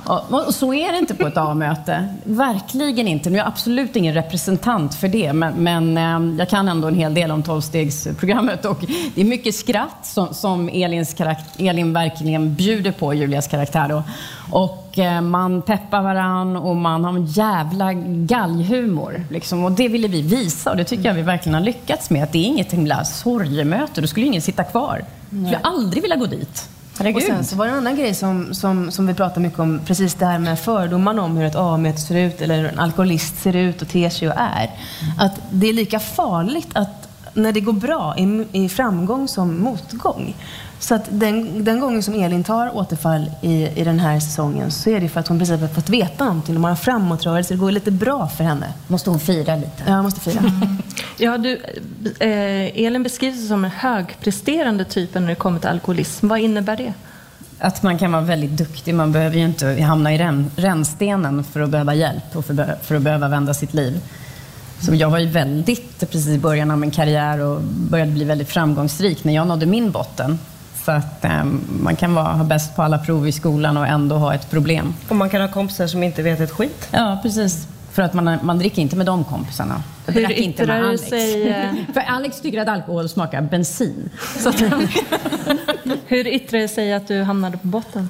Och, så är det inte på ett A-möte. Verkligen inte. Nu är jag absolut ingen representant för det, men, men eh, jag kan ändå en hel del om tolvstegsprogrammet. Och det är mycket skratt som, som Elins karakt- Elin verkligen bjuder på, Julias karaktär. Då. Och eh, man peppar varann och man har en jävla galghumor. Liksom. Och det ville vi visa och det tycker jag vi verkligen har lyckats med. Att det är inget himla sorgemöte. Då skulle ingen sitta kvar. Jag skulle aldrig vilja gå dit. Herregud. Och sen så var det en annan grej som, som, som vi pratade mycket om, precis det här med fördomarna om hur ett A-möte ser ut, eller hur en alkoholist ser ut och ter sig och är. Att det är lika farligt att när det går bra i, i framgång som motgång. Så att den, den gången som Elin tar återfall i, i den här säsongen så är det för att hon precis har fått veta någonting. De har en framåtrörelse, det går lite bra för henne. Måste hon fira lite? Ja, hon måste fira. Ja, du, eh, Elin beskrivs som en högpresterande typ när det kommer till alkoholism. Vad innebär det? Att man kan vara väldigt duktig. Man behöver ju inte hamna i rän, rännstenen för att behöva hjälp och för, för att behöva vända sitt liv. Så jag var ju väldigt, precis i början av min karriär och började bli väldigt framgångsrik när jag nådde min botten. Så att eh, man kan vara, ha bäst på alla prov i skolan och ändå ha ett problem. Och man kan ha kompisar som inte vet ett skit. Ja, precis. För att man, man dricker inte med de kompisarna. Jag Hur inte med Alex. sig, eh? För Alex tycker att alkohol smakar bensin. Så att, Hur yttrar det sig att du hamnade på botten?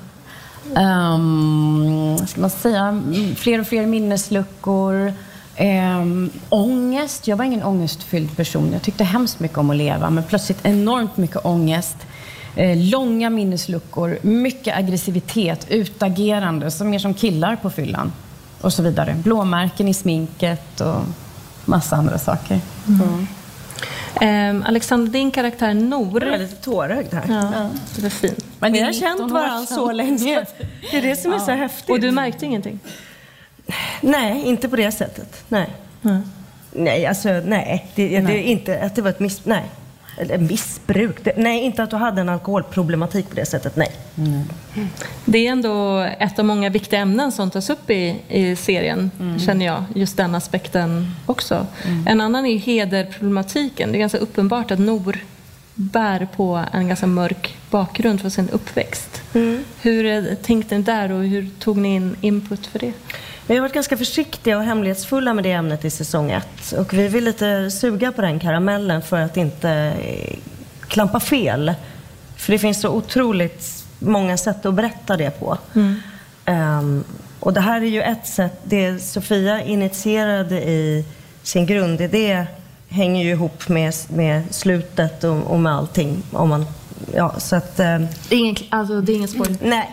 Um, ska man säga, fler och fler minnesluckor. Um, ångest. Jag var ingen ångestfylld person. Jag tyckte hemskt mycket om att leva, men plötsligt enormt mycket ångest. Eh, långa minnesluckor, mycket aggressivitet, utagerande, som mer som killar på fyllan. Och så vidare. Blåmärken i sminket och massa andra saker. Eh, Alexander, din karaktär Nor. Jag är lite tårögd här. Ja, det är fint. Men vi har 19 känt varandra så länge. Det är det som är så häftigt. Och du märkte ingenting? Nej, inte på det sättet. Nej. Nej, alltså nej. Det, det är inte att det var ett miss... Nej. Eller missbruk. Nej, inte att du hade en alkoholproblematik på det sättet, nej. Det är ändå ett av många viktiga ämnen som tas upp i, i serien, känner jag. Just den aspekten också. En annan är hederproblematiken. Det är ganska uppenbart att Nor bär på en ganska mörk bakgrund för sin uppväxt. Hur eh, tänkte ni där och hur tog ni in input för det? Vi har varit ganska försiktiga och hemlighetsfulla med det ämnet i säsong ett. Och vi vill lite suga på den karamellen för att inte eh, klampa fel. För det finns så otroligt många sätt att berätta det på. Ehm, och det här är ju ett sätt. Det Sofia initierade i sin grundidé hänger ju ihop med, med slutet och, och med allting. Om man, ja, så att, ehm, Det är ingen, alltså, det är ingen spoiler. Nej.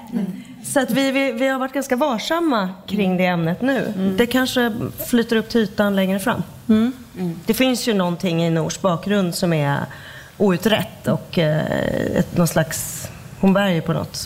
Så att vi, vi, vi har varit ganska varsamma kring det ämnet nu. Det kanske flyter upp till ytan längre fram. Det finns ju någonting i Nors bakgrund som är outrett och eh, ett, någon slags... Hon bär ju på något.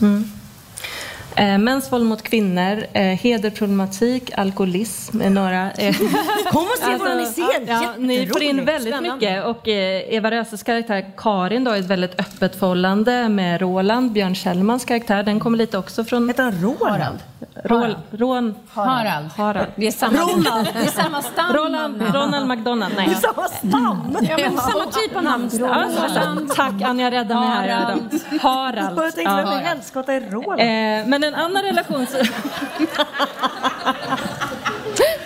Eh, mäns våld mot kvinnor, eh, hederproblematik, alkoholism är några. Eh, Kom och se våran iscen! ja, ni får in väldigt mycket. Och eh, Eva Röses karaktär Karin då, är ett väldigt öppet förhållande med Roland. Björn Kjellmans karaktär, den kommer lite också från... Heter han Roland? Rål, Rån, Harald. Harald. Det är samma, Roland. det är samma stam. Roland, Ronald McDonald, nej. Samma stam! Ja, men samma typ av namn. Så, tack Anja, rädda mig här. Harald. Harald. Jag tänkte, vem i helskotta är Roland? Eh, men en annan relation...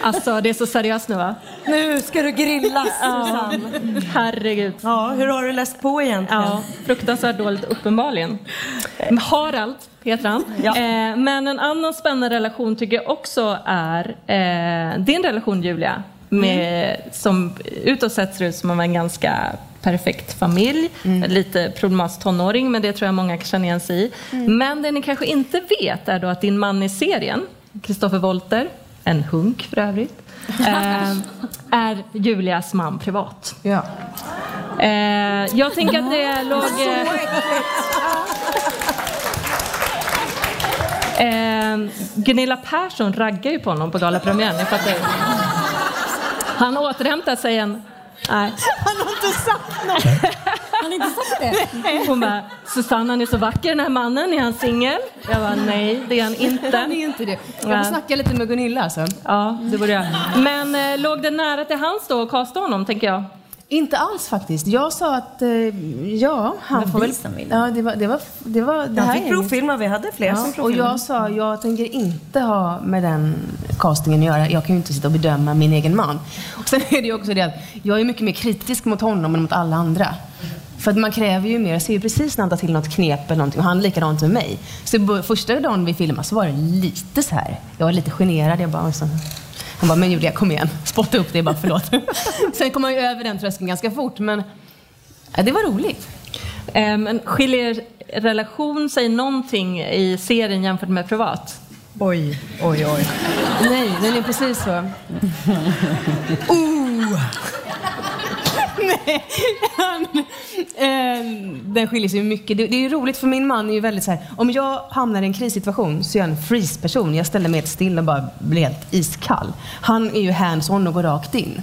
alltså, det är så seriöst nu va? Nu ska du grillas, Susanne. Herregud. Ja, hur har du läst på egentligen? Ja, fruktansvärt dåligt uppenbarligen. Harald heter han. Eh, men en annan spännande relation tycker jag också är eh, din relation Julia. Med, Som utåt sett ser ut som en ganska perfekt familj. Lite problematisk tonåring, men det tror jag många kan känna igen sig i. Men det ni kanske inte vet är då att din man i serien, Kristoffer Wolter, en hunk för övrigt, eh, är Julias man privat. Ja. Eh, jag tänker att det låg... Eh, eh, Gunilla Persson raggar ju på honom på galapremiären, ni fattar ju. Han återhämtar sig en... Nej. Han har inte sagt något! Han har inte sagt det. Hon bara, Susanne han är så vacker den här mannen, är han singel? Jag bara, nej det är han Han är inte. inte det. Jag får snacka lite med Gunilla alltså. Ja, det borde jag. Men eh, låg det nära till hans då att kasta honom, tänker jag? Inte alls faktiskt. Jag sa att, eh, ja, han får väl... som. Ja, det var... Det, var, det, var, det Han här fick provfilma, vi hade fler som Ja, och provfilmade. jag sa, jag tänker inte ha med den castingen att göra. Jag kan ju inte sitta och bedöma min egen man. Och sen är det ju också det att jag är mycket mer kritisk mot honom än mot alla andra. För att man kräver ju mer. Jag ser ju precis när han tar till något knep eller någonting och han är likadant med mig. Så första dagen vi filmade så var det lite så här. Jag var lite generad. Jag bara, så, han bara, men Julia kom igen. Spotta upp det, bara förlåt. sen kom man ju över den tröskeln ganska fort men ja, det var roligt. Eh, men skiljer relation sig någonting i serien jämfört med privat? Oj, oj, oj. Nej, den är precis så. Nej, han, eh, den skiljer sig mycket. Det, det är ju roligt för min man är ju väldigt så här. om jag hamnar i en krissituation så är jag en freeze-person. Jag ställer mig helt still och bara blir helt iskall. Han är ju hands-on och går rakt in.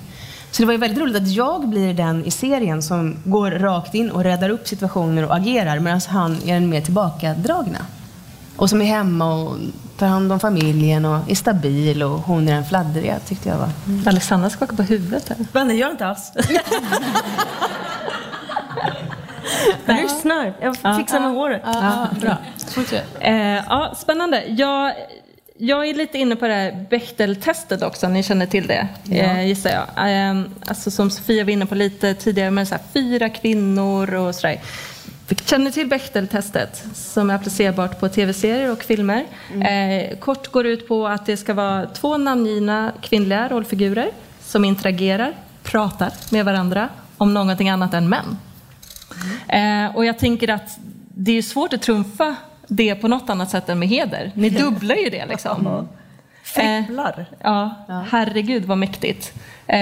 Så det var ju väldigt roligt att jag blir den i serien som går rakt in och räddar upp situationer och agerar medan han är den mer tillbakadragna. Och som är hemma och tar hand om familjen och är stabil och hon är den fladdriga tyckte jag var. Alexandra skakar på huvudet här. Men det gör inte alls. Jag lyssnar. Jag fixar med håret. Ja, bra. Eh, ja, spännande. Jag, jag är lite inne på det här Bechteltestet också, ni känner till det, eh, gissar jag. Eh, alltså som Sofia var inne på lite tidigare, med så här, fyra kvinnor och sådär. Känner ni till Bechteltestet som är applicerbart på tv-serier och filmer? Eh, kort går ut på att det ska vara två namngivna kvinnliga rollfigurer som interagerar, pratar med varandra om någonting annat än män. Eh, och jag tänker att det är svårt att trumfa det på något annat sätt än med heder. Ni dubblar ju det liksom. Fripplar. Ja, herregud vad mäktigt. Eh,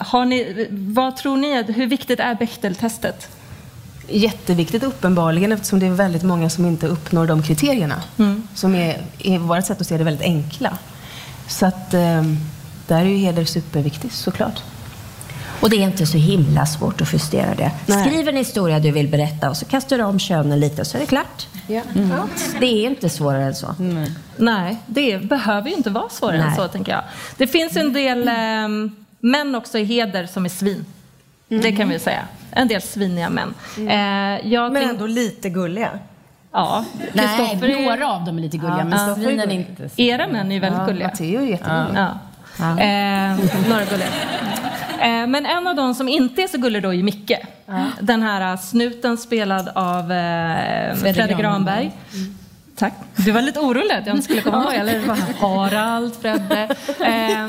har ni, vad tror ni, hur viktigt är Bechteltestet? Jätteviktigt uppenbarligen eftersom det är väldigt många som inte uppnår de kriterierna. Som är, i vårt sätt att se det, väldigt enkla. Så att eh, där är ju heder superviktigt såklart. Och det är inte så himla svårt att justera det. Nej. Skriv en historia du vill berätta och så kastar du om könen lite så är det klart. Mm. Det är inte svårare än så. Nej, det behöver ju inte vara svårare än Nej. så, tänker jag. Det finns en del eh, män också i heder som är svin. Det kan vi säga. En del sviniga män. Eh, jag Men ändå lite gulliga. Ja, Nej, Kristoffer är- några av dem är lite gulliga, men Ja. svinen är inte så. Era män är väldigt Ja, gulliga. Matteo är jättegullig. Ja. Eh, några gulliga. Eh, men en av dem som inte är så gullig då är Micke. Den här eh, snuten spelad av eh, Fredrik Granberg. Granberg. Tack. Du var lite orolig att jag inte skulle komma ihåg, eller? Harald, Fredde.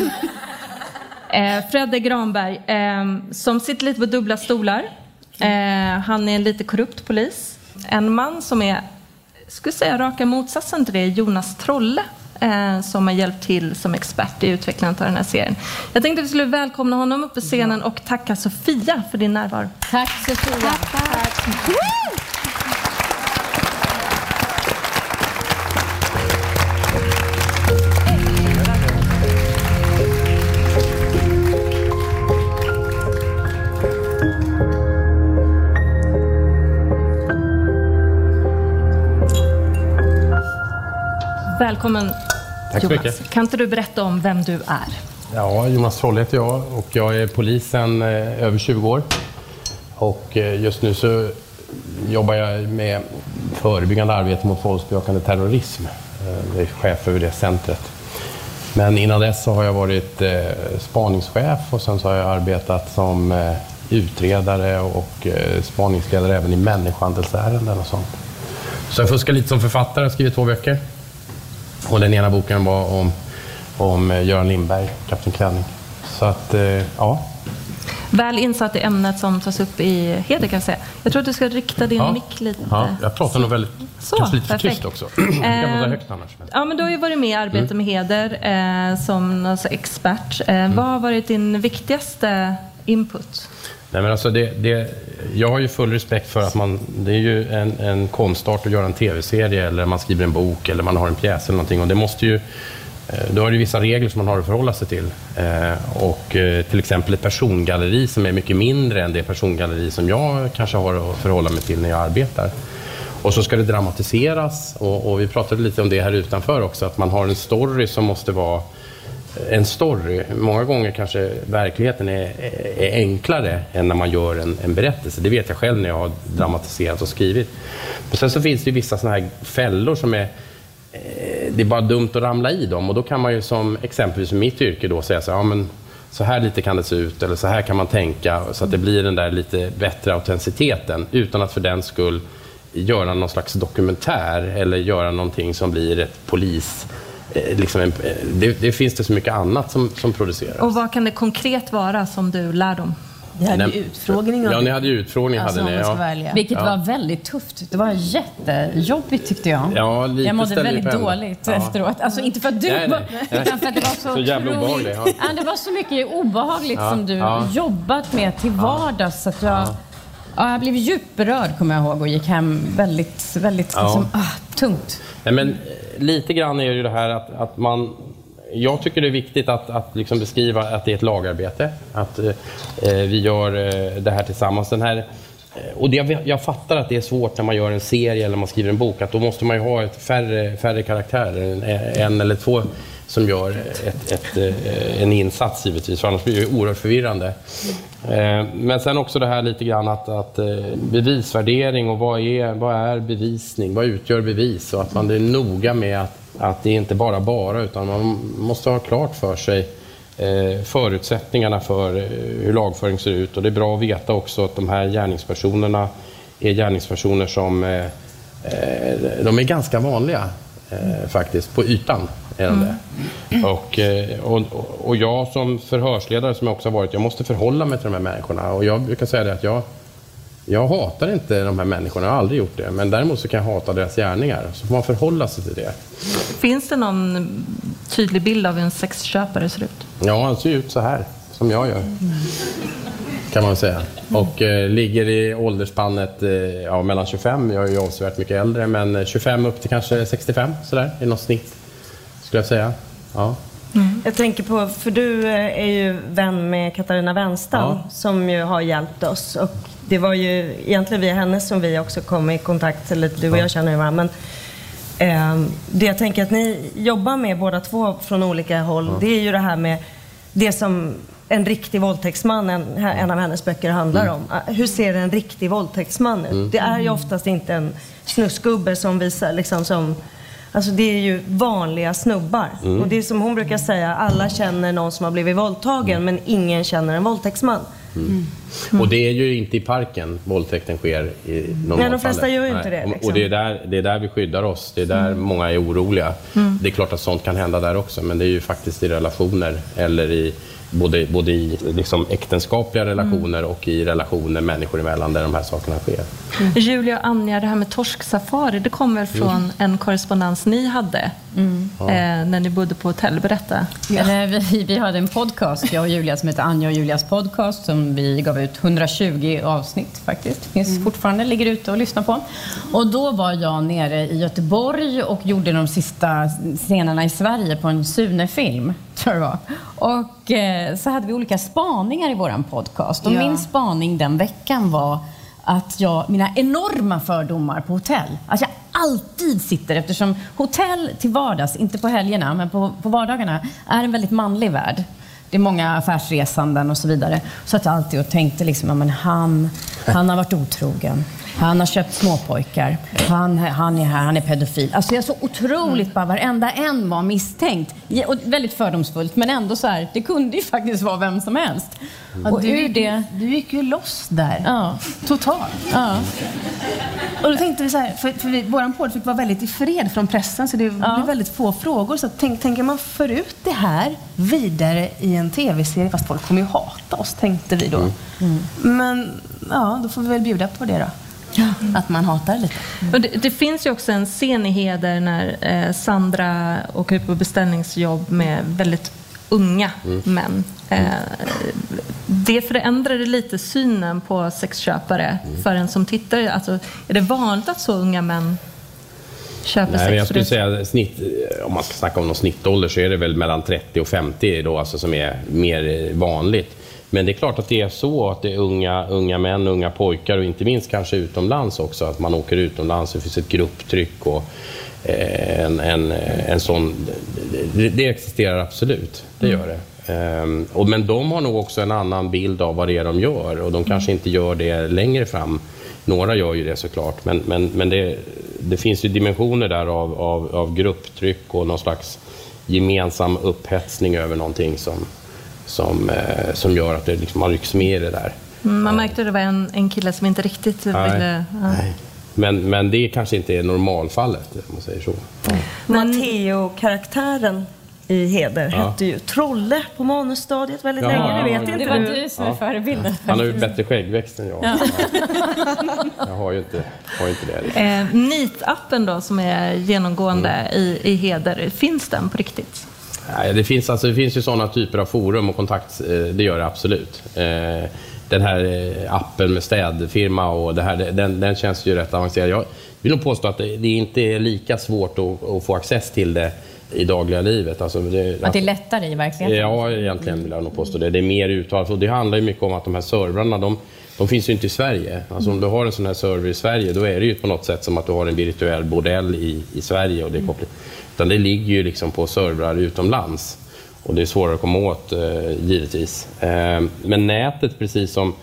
Eh, Fredde Granberg, eh, som sitter lite på dubbla stolar. Eh, han är en lite korrupt polis. En man som är, skulle säga raka motsatsen till det, Jonas Trolle. Eh, som har hjälpt till som expert i utvecklandet av den här serien. Jag tänkte att vi skulle välkomna honom upp på scenen och tacka Sofia för din närvaro. Tack Sofia. Välkommen Tack så Jonas. mycket. Kan inte du berätta om vem du är? Ja, Jonas Trolle heter jag och jag är polisen eh, över 20 år. Och eh, just nu så jobbar jag med förebyggande arbete mot våldsbejakande terrorism. Eh, Jag är chef över det centret. Men innan dess så har jag varit spaningschef och sen så har jag arbetat som utredare och spaningsledare även i människohandelsärenden och sånt. Så jag fuskar lite som författare, skrivit två böcker. Och den ena boken var om, om eh, Göran Lindberg, Kapten Klänning. Så att, eh, ja. Väl insatt i ämnet som tas upp i Heder kan jag säga. Jag tror att du ska rikta din Ja. mick lite. ja. Jag pratar nog väldigt, Så, kanske lite perfekt. tyst också. Jag kan prata Eh, högt annars. Men. Ja, men du har ju varit med i Arbete Mm. med heder eh, som alltså expert. Eh, Vad har varit din viktigaste input? Nej, men alltså det, det, jag har ju full respekt för att man, det är ju en, en konstart att göra en tv-serie eller man skriver en bok eller man har en pjäs eller någonting och det måste ju eh, då har det ju vissa regler som man har att förhålla sig till. Eh, och eh, till exempel ett persongalleri som är mycket mindre än det persongalleri som jag kanske har att förhålla mig till när jag arbetar. Och så ska det dramatiseras och, och vi pratade lite om det här utanför också, att man har en story som måste vara en story. Många gånger kanske verkligheten är, är enklare än när man gör en, en berättelse. Det vet jag själv när jag har dramatiserat och skrivit. Men sen så finns det ju vissa sådana här fällor som är eh, det är bara dumt att ramla i dem och då kan man ju som exempelvis i mitt yrke då säga så här, ja, men så här lite kan det se ut eller så här kan man tänka så att det blir den där lite bättre autenticiteten utan att för den skull göra någon slags dokumentär eller göra någonting som blir ett polis Liksom en, eh, det, det finns det så mycket annat som, som produceras. Och vad kan det konkret vara som du lär dem? Vi hade ju utfrågning Ja, om ni hade ju utfrågning. Alltså, hade ni, ja. Vilket Ja. var väldigt tufft. Det var jättejobbigt tyckte jag. Ja, lite jag mådde väldigt dåligt Ja. efteråt. Alltså inte för att du Nej, var, nej. utan för att det var så, Så jävla otroligt- obehagligt, ja. Ja, det var så mycket obehagligt Ja, som du ja. jobbat med till vardags. Så att jag, ja. jag blev djupt berörd kommer jag ihåg och gick hem väldigt, väldigt Ja. liksom, ah, tungt. Nej, men eh, lite grann är det ju det här att, att man... Jag tycker det är viktigt att, att liksom beskriva att det är ett lagarbete. Att eh, eh, vi gör eh, det här tillsammans. Den här, eh, och det, jag, jag fattar att det är svårt när man gör en serie eller man skriver en bok. Att då måste man ju ha ett färre, färre karaktärer. En, en eller två som gör ett, ett, eh, en insats givetvis. För annars blir det oerhört förvirrande. Eh, men sen också det här lite grann att, att eh, bevisvärdering och vad är, vad är bevisning? Vad utgör bevis? Och att man är noga med att, att det är inte bara bara utan man måste ha klart för sig förutsättningarna för hur lagföring ser ut. Och det är bra att veta också att de här gärningspersonerna är gärningspersoner som de är ganska vanliga faktiskt, på ytan. Är de det. Och, eh, och, och jag som förhörsledare som jag också har varit, jag måste förhålla mig till de här människorna. Och jag brukar säga det att jag, jag hatar inte de här människorna, jag har aldrig gjort det. Men däremot så kan jag hata deras gärningar. Så får man förhålla sig till det. Finns det någon tydlig bild av hur en sexköpare ser ut? Ja, han ser ut så här, som jag gör. Kan man säga. Och eh, ligger i åldersspannet eh, ja, mellan 25, jag är ju avsevärt mycket äldre, men eh, 25 upp till kanske 65 sådär, i något snitt. Skulle jag säga. Ja. Jag tänker på, för du eh, är ju vän med Katarina Wenstam Ja. som ju har hjälpt oss. Och det var ju egentligen via henne som vi också kom i kontakt, eller du och jag känner ju varandra. Men, ehm, det jag tänker att ni jobbar med båda två från olika håll, det är ju det här med det som en riktig våldtäktsman, en, en av hennes böcker handlar om. Ah, Hur ser en riktig våldtäktsman ut? Det är ju oftast inte en snusgubbe som visar liksom som Alltså det är ju vanliga snubbar. Och det är som hon brukar säga, alla känner någon som har blivit våldtagen men ingen känner en våldtäktsman. Och det är ju inte i parken våldtäkten sker i normalfallet. de flesta gör ju inte Nej. det, liksom. Och det är, där, det är där vi skyddar oss. Det är där många är oroliga. Det är klart att sånt kan hända där också, men det är ju faktiskt i relationer eller i både, både i liksom äktenskapliga relationer och i relationer människor emellan där de här sakerna sker. Julia och Anja, det här med torsksafari, det kommer från en korrespondens ni hade eh, när ni bodde på hotell. Berätta. Eller vi, vi hade en podcast, jag och Julia, som heter Anja och Julias podcast, som vi gav ut 120 avsnitt faktiskt. Finns fortfarande, ligger ute och lyssnar på. Och då var jag nere i Göteborg och gjorde de sista scenerna i Sverige på en Sune-film, tror jag det var. Och eh, så hade vi olika spaningar i våran podcast. Och Ja. min spaning den veckan var att jag, mina enorma fördomar på hotell, att jag alltid sitter, eftersom hotell till vardags, inte på helgerna, men på, på vardagarna, är en väldigt manlig värld. Det är många affärsresanden och så vidare. Så att jag alltid och tänkte liksom, ja, men han, han har varit otrogen. Han har köpt småpojkar. Han, han är här, han är pedofil. Alltså jag är så otroligt bara, varenda en var misstänkt. Ja, Och väldigt fördomsfullt, men ändå så här, det kunde ju faktiskt vara vem som helst. Ja, och du, det... du gick ju loss där. Ja. Totalt. Ja. Och då tänkte vi så här, för, för vi, våran podd fick vara väldigt i fred från pressen, så det blev väldigt få frågor. Så tänk, tänker man för ut det här vidare i en tv-serie, fast folk kommer ju hata oss, tänkte vi då. Men ja, då får vi väl bjuda på det då. Att man hatar lite. Och det, det finns ju också en scen i Heder när eh, Sandra åker ut på beställningsjobb med väldigt unga män. Eh, det förändrade lite synen på sexköpare för en som tittar. Alltså, är det vanligt att så unga män köper Nej, sex? men jag skulle säga snitt, om man ska snacka om någon snittålder så är det väl mellan 30 och 50 då, alltså som är mer vanligt. Men det är klart att det är så att det är unga, unga män, unga pojkar och inte minst kanske utomlands också. Att man åker utomlands, det finns ett grupptryck och eh, en, en, en sån... Det, det existerar absolut, det gör det. Ehm, och, men de har nog också en annan bild av vad det är de gör och de kanske inte gör det längre fram. Några gör ju det såklart, men, men, men det, det finns ju dimensioner där av, av, av grupptryck och någon slags gemensam upphetsning över någonting som, som, eh, som gör att det liksom, man rycks med i det där. Mm, Man märkte att det var en, en kille som inte riktigt ville... Ja. Nej. Men, men det kanske inte är normalfallet, om man säger så. Matteo-karaktären i Heder Ja. hette ju Trolle på manusstadiet väldigt Ja, länge. Det vet det inte Det var du. som är Ja. förebilden. Han har ju bättre skäggväxt än jag. Jag har ju inte, har inte det. Liksom. Eh, NEAT-appen då som är genomgående Mm. i, i Heder, finns den på riktigt? Nej, det, finns, alltså, det finns ju sådana typer av forum och kontakt, eh, det gör det absolut. Eh, Den här eh, appen med städfirma och det här, den, den känns ju rätt avancerad. Jag vill nog påstå att det, det inte är lika svårt att, att få access till det i dagliga livet. Alltså det, Att det är lättare i verkligheten. Ja, egentligen vill jag nog påstå det. Det är mer uttalat. Och det handlar ju mycket om att de här servrarna, de, de finns ju inte i Sverige. Alltså om du har en sån här server i Sverige, då är det ju på något sätt som att du har en virtuell bordell i, i Sverige. Och det, är kopplat. Utan det ligger ju liksom på servrar utomlands. Och det är svårare att komma åt, eh, givetvis. Eh, men nätet, precis som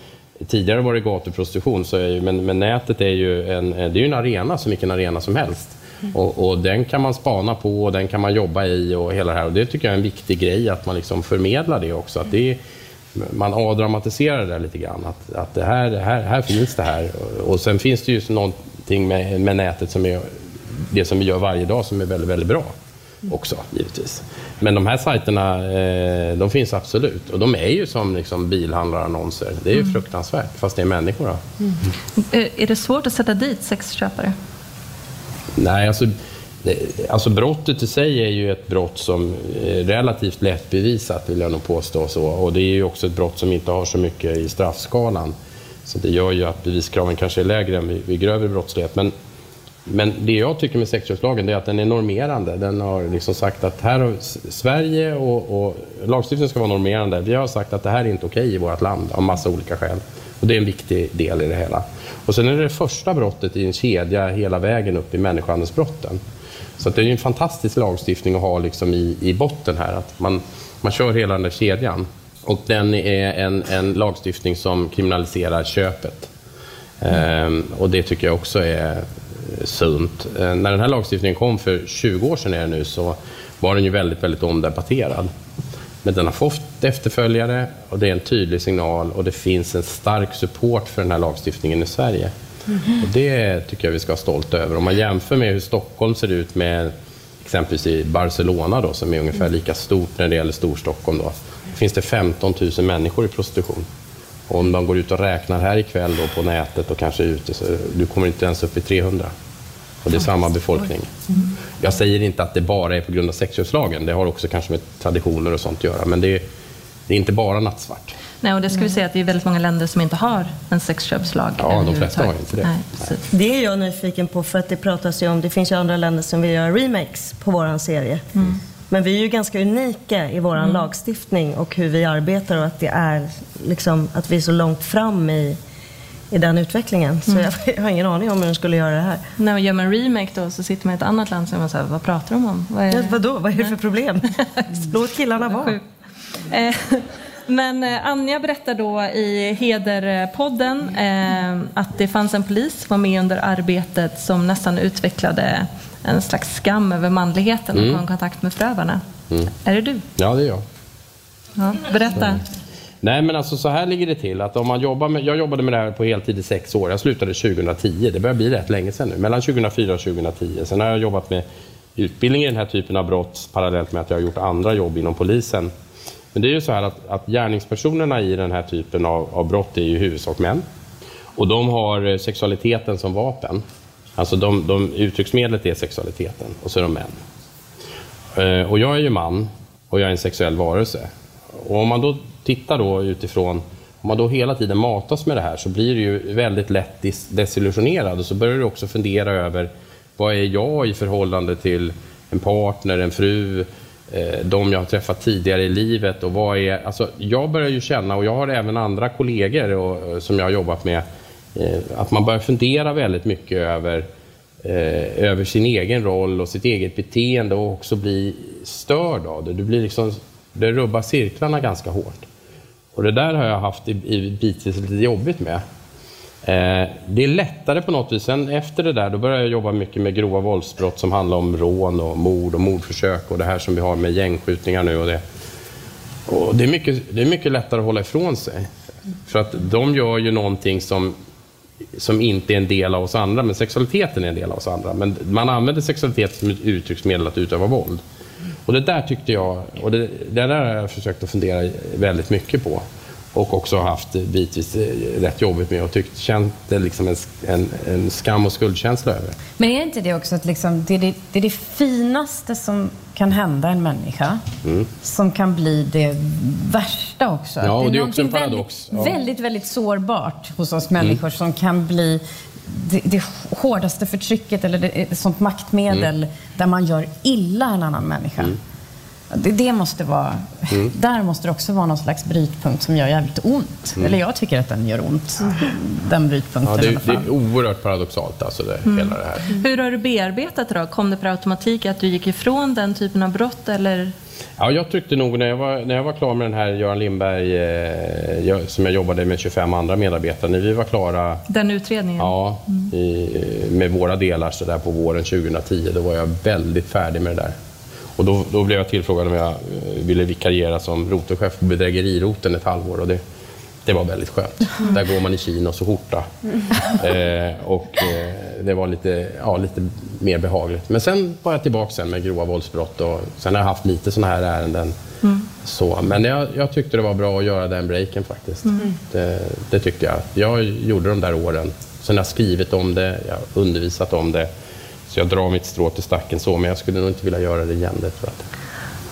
tidigare var det gatuprostitution, så är ju, men, men nätet är ju en, eh, det är en arena som vilken arena som helst. Och, och den kan man spana på och den kan man jobba i och hela det här. Och det tycker jag är en viktig grej, att man liksom förmedlar det också. Att det är, man avdramatiserar det lite grann. Att, att det här, det här, här finns det här. Och, och sen finns det ju någonting med, med nätet som är det som vi gör varje dag som är väldigt, väldigt bra också, givetvis. Men de här sajterna, eh, de finns absolut. Och de är ju som liksom bilhandlarannonser. Det är ju fruktansvärt, fast det är människor. Då. Eh, Är det svårt att sätta dit sexköpare? Nej, alltså, alltså brottet i sig är ju ett brott som är relativt lätt bevisat, vill jag nog påstå. Så. Och det är ju också ett brott som inte har så mycket i straffskalan. Så det gör ju att beviskraven kanske är lägre än vid grövre brottslighet. Men men det jag tycker med sexköpslagen är att den är normerande. Den har liksom sagt att här har Sverige och, och lagstiftningen ska vara normerande. Vi har sagt att det här är inte okej i vårt land av massa olika skäl. Och det är en viktig del i det hela. Och sen är det det första brottet i en kedja hela vägen upp i människohandelsbrotten. Så att det är en fantastisk lagstiftning att ha liksom i, i botten här. Att man, man kör hela den där kedjan. Och den är en, en lagstiftning som kriminaliserar köpet. Ehm, och det tycker jag också är sunt. Eh, när den här lagstiftningen kom för 20 år sedan är det nu så var den ju väldigt, väldigt omdebatterad. Men den har fått efterföljare och det är en tydlig signal och det finns en stark support för den här lagstiftningen i Sverige. Och det tycker jag vi ska vara stolta över. Om man jämför med hur Stockholm ser ut med exempelvis i Barcelona då, som är ungefär lika stort när det gäller Storstockholm. Då, finns det 15 000 människor i prostitution. Och om man går ut och räknar här ikväll då på nätet och kanske ute så du kommer inte ens upp i 300. Och det är samma befolkning. Jag säger inte att det bara är på grund av sexköpslagen. Det har också kanske med traditioner och sånt att göra. Men det är, det är inte bara nattsvart. Nej, och det ska vi säga att det är väldigt många länder som inte har en sexköpslag. Ja, de flesta har inte det. Nej. Det är jag nyfiken på för att det pratas ju om, det finns ju andra länder som vill göra remakes på våran serie. Men vi är ju ganska unika i våran lagstiftning och hur vi arbetar och att det är liksom, att vi är så långt fram i, i den utvecklingen. Så jag, jag har ingen aning om hur de skulle göra det här. När man gör man en remake då så sitter man i ett annat land är man här, vad pratar de om? Vad är... Ja, vadå, vad är det för problem? Låt killarna vara. Eh, Men eh, Anja berättar då i Heder-podden eh, att det fanns en polis som var med under arbetet som nästan utvecklade en slags skam över manligheten och Mm. kom i kontakt med förövarna. Mm. Är det du? Ja, det är jag. Ja, berätta. Nej, men alltså så här ligger det till. Att om man jobbar med, jag jobbade med det här på heltid i sex år. Jag slutade 2010. Det börjar bli rätt länge sedan nu. Mellan 2004 och 2010. Sen har jag jobbat med utbildning i den här typen av brott parallellt med att jag har gjort andra jobb inom polisen. Men det är ju så här att, att gärningspersonerna i den här typen av, av brott är ju i huvudsak män. Och de har eh, sexualiteten som vapen. Alltså de, de, uttrycksmedlet är sexualiteten och så är de män. Eh, och jag är ju man och jag är en sexuell varelse. Och om man då tittar då utifrån, om man då hela tiden matas med det här så blir du ju väldigt lätt desillusionerad och så börjar du också fundera över vad är jag i förhållande till en partner, en fru, eh, de jag har träffat tidigare i livet och vad är, alltså jag börjar ju känna och jag har även andra kollegor och, eh, som jag har jobbat med, Eh, att man börjar fundera väldigt mycket över eh, över sin egen roll och sitt eget beteende och också bli störd av det. Du blir liksom, det rubbar cirklarna ganska hårt. Och det där har jag haft i, i bitvis lite jobbigt med. Eh, det är lättare på något vis. Sen efter det där, då började jag jobba mycket med grova våldsbrott som handlar om rån och mord och mordförsök och det här som vi har med gängskjutningar nu och det. Och det, är mycket, det är mycket lättare att hålla ifrån sig. För att de gör ju någonting som som inte är en del av oss andra, men sexualiteten är en del av oss andra. Men man använder sexualitet som ett uttrycksmedel att utöva våld. Och det där tyckte jag, och det, det där har jag försökt att fundera väldigt mycket på. Och också haft bitvis eh, rätt jobbigt med och tyckt, känt liksom en, en, en skam och skuldkänsla över. Men är inte det också att liksom, det, är det, det är det finaste som kan hända en människa Mm. som kan bli det värsta också? Ja, och det är också en paradox. Väldigt, Ja. väldigt, väldigt sårbart hos oss människor som kan bli det, det hårdaste förtrycket eller det, sånt maktmedel Mm. där man gör illa en annan människa. Det, det måste vara, Mm. Där måste det också vara någon slags brytpunkt som gör jävligt ont. Mm. Eller jag tycker att den gör ont. Den brytpunkten Ja, i det, alla det fall. är oerhört paradoxalt alltså det, Mm. hela det här. Hur har du bearbetat det då? Kom det per automatik att du gick ifrån den typen av brott eller? Ja, jag tyckte nog när jag var, när jag var klar med den här Göran Lindberg, eh, jag, som jag jobbade med 25 andra medarbetare, när vi var klara Den utredningen? ja, i, med våra delar så där på våren 2010, då var jag väldigt färdig med det där. Och då, då blev jag tillfrågad om jag eh, ville vikariera som rotelchef på bedrägeriroten ett halvår och det, det var väldigt skönt. Där går man i chinos och skjorta. Eh, och eh, det var lite, ja, lite mer behagligt. Men sen var jag tillbaka sen med grova våldsbrott och sen har jag haft lite sådana här ärenden. Så, men jag, jag tyckte det var bra att göra den breaken faktiskt. Mm. Det, det tyckte jag. Jag gjorde de där åren. Sen har jag skrivit om det, jag har undervisat om det. Så jag drar mitt strå till stacken så, men jag skulle nog inte vilja göra det igen. Det tror jag. inte.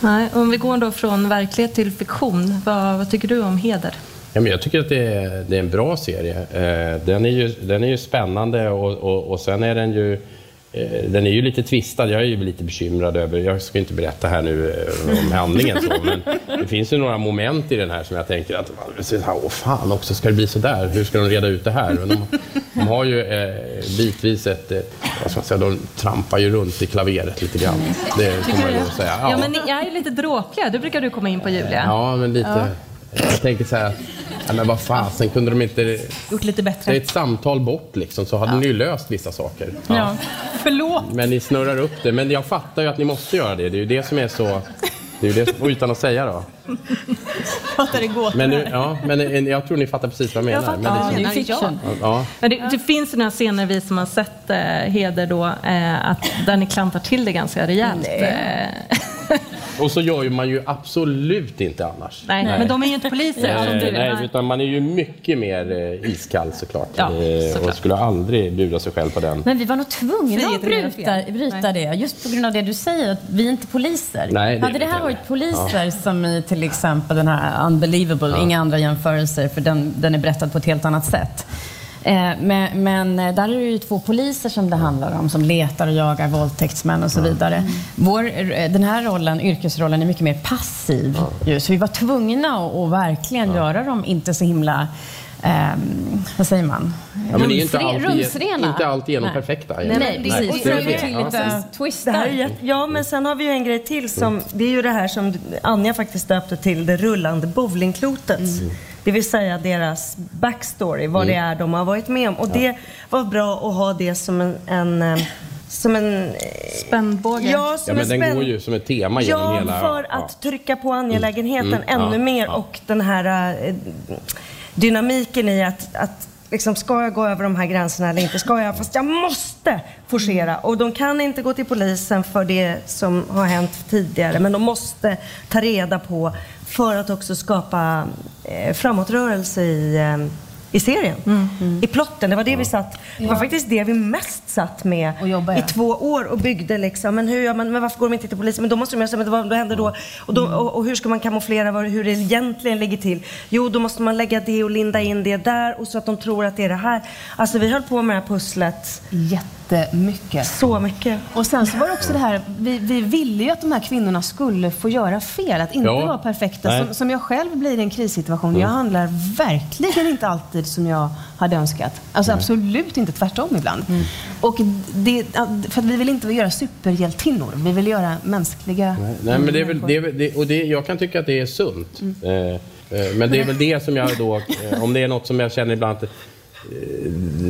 Nej, om vi går då från verklighet till fiktion, vad, vad tycker du om Heder? Ja, men jag tycker att det är, det är en bra serie. Eh, den, är ju, den är ju spännande och, och, och sen är den ju den är ju lite tvistad. Jag är ju lite bekymrad över, jag ska inte berätta här nu eh, om handlingen så, men det finns ju några moment i den här som jag tänker att, åh fan också, ska det bli så där? Hur ska de reda ut det här? De, de har ju eh, bitvis ett, eh, vad ska man säga, de trampar ju runt i klaveret lite grann. Det får man ju säga. Ja, men ni är ju lite dråpliga. Det brukar du komma in på Julia. Ja, men lite. Ja. Jag tänker så här, ja, men vad fasen, kunde de inte... Gjort lite Det är bättre. ett samtal bort liksom, så hade ni ju löst vissa saker. Ja. Förlåt. Men ni snurrar upp det. Men jag fattar ju att ni måste göra det. Det är ju det som är så... Det är ju det, utan att säga då. Fattar det gåtor Men, nu, ja, men jag tror ni fattar precis vad jag menar. fattar men det, menar, fiction. Ja. Men det, det finns ju några scener vi som har sett eh, Heder då, eh, att, där ni klantar till det ganska rejält. Eh, Och så gör ju man ju absolut inte annars. nej, men de är ju inte poliser. Du. nej, utan man är ju mycket mer eh, iskall såklart. Ja, eh, såklart. och skulle aldrig bjuda sig själv på den. Men vi var nog tvungna att bryta, bryta det, just på grund av det du säger, att vi är inte poliser. Nej, det är Hade det här varit poliser som i till exempel den här Unbelievable, inga andra jämförelser för den, den är berättad på ett helt annat sätt. Eh, men, men eh, där är det ju två poliser som det handlar om, som letar och jagar våldtäktsmän och så vidare. Vår, eh, den här rollen, yrkesrollen, är mycket mer passiv. Ju, så vi var tvungna att, att verkligen göra dem inte så himla, ehm, vad säger man? Ja, men det är inte alltid, rumsrena. inte alltid genom Nej. perfekta. Nej, nej, precis. Det är till det. lite twistar. ja, men sen har vi ju en grej till som, det är ju det här som Anja faktiskt döpte till det rullande bowlingklotet. Det vill säga deras backstory, vad det är de har varit med om. Och det var bra att ha det som en, en eh, som en... eh, Spännbåge. Ja, Ja, som men en den går ju som ett tema genom Ja, hela... för ja. att trycka på angelägenheten Mm, mm, ännu ja, mer ja. och den här eh, dynamiken i att, att liksom, ska jag gå över de här gränserna eller inte? Ska jag? Fast jag måste forcera. Och de kan inte gå till polisen för det som har hänt tidigare, men de måste ta reda på för att också skapa eh, framåtrörelse i eh, i serien, Mm. i plotten. Det var det vi satt, det var faktiskt det vi mest satt med jobba, i ja. två år och byggde liksom. Men hur gör man, men varför går de inte till polisen? Men då måste de göra så, men vad, vad händer då? Och, då och, och hur ska man kamouflera vad, hur det egentligen ligger till? Jo, då måste man lägga det och linda in det där och så att de tror att det är det här. Alltså vi höll på med det här pusslet Jättemycket. så mycket. Och sen så var det också det här, vi, vi ville ju att de här kvinnorna skulle få göra fel, att inte Ja. vara perfekta. Nej. Som, som jag själv blir i en krissituation. Jag handlar verkligen inte alltid som jag hade önskat. Alltså absolut inte, tvärtom ibland. Och det, för att vi vill inte göra superhjältinnor, vi vill göra mänskliga Nej, men det är väl, det är, väl- det, och det, jag kan tycka att det är sunt. Eh, eh, men det är väl det som jag då, eh, om det är något som jag känner ibland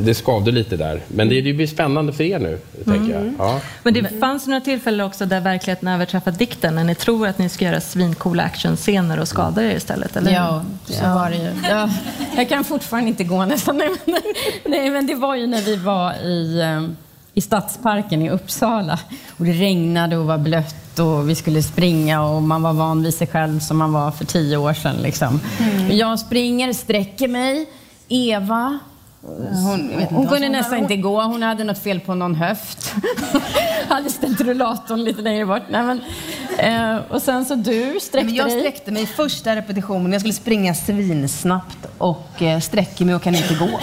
det skavde lite där. Men det, det blir spännande för er nu, tänker jag. Ja. Men det fanns några tillfällen också där verkligheten överträffat dikten, när ni tror att ni ska göra svincoola actionscener och skada er istället, eller? Ja, så var det ju. Ja, jag kan fortfarande inte gå nästan. Nej, men, nej, men det var ju när vi var i, eh, i Stadsparken i Uppsala. Och det regnade och var blött och vi skulle springa och man var van vid sig själv som man var för tio år sedan. Liksom. Jag springer, sträcker mig. Eva Hon, hon vad kunde nästan inte gå. Hon hade något fel på någon höft. hade ställt rullatorn lite längre bort. Nej, men, eh, och sen så du sträckte Men jag sträckte mig första repetitionen, jag skulle springa svinsnabbt och eh, sträcker mig och kan inte gå.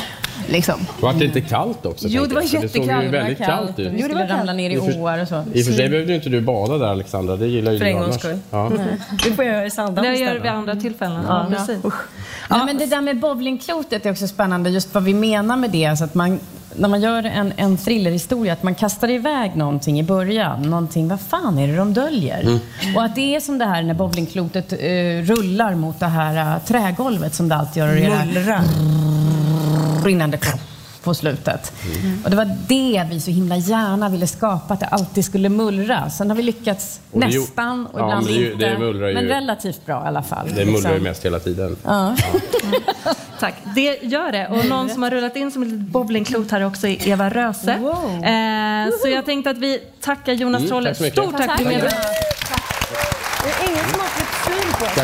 Liksom. Var det inte kallt också? Jo, det var? För Det såg ju jättekallt. Det var väldigt kallt ut. Vi skulle ramla ner i för- åar och så. I och för sig behövde ju inte du bada där Alexandra, det gillar ju För du en gångs annars. skull. Ja. Det får jag göra i Sandhamn Det gör vi vid andra tillfällen. Ja, precis. Nej, men det där med bowlingklotet är också spännande, just vad vi menar med det. Alltså att man, när man gör en, en thrillerhistoria, att man kastar iväg någonting i början. Någonting, vad fan är det de döljer? Och att det är som det här när bowlingklotet eh, rullar mot det här uh, trägolvet som det alltid gör. och brinnande på slutet. Och det var det vi så himla gärna ville skapa, att det alltid skulle mullra. Sen har vi lyckats Och det nästan och Ja, ibland men det inte. det mullrar ju- Men relativt bra i alla fall. Det mullrar ju liksom. mest hela tiden. Tack, det gör det. Och någon som har rullat in som ett litet bowlingklot här också är Eva Röse. Eh, så jag tänkte att vi tackar Jonas Mm, Trolle. tack. Stort tack. Tack. med- Det är ingen som har fått syn på Ska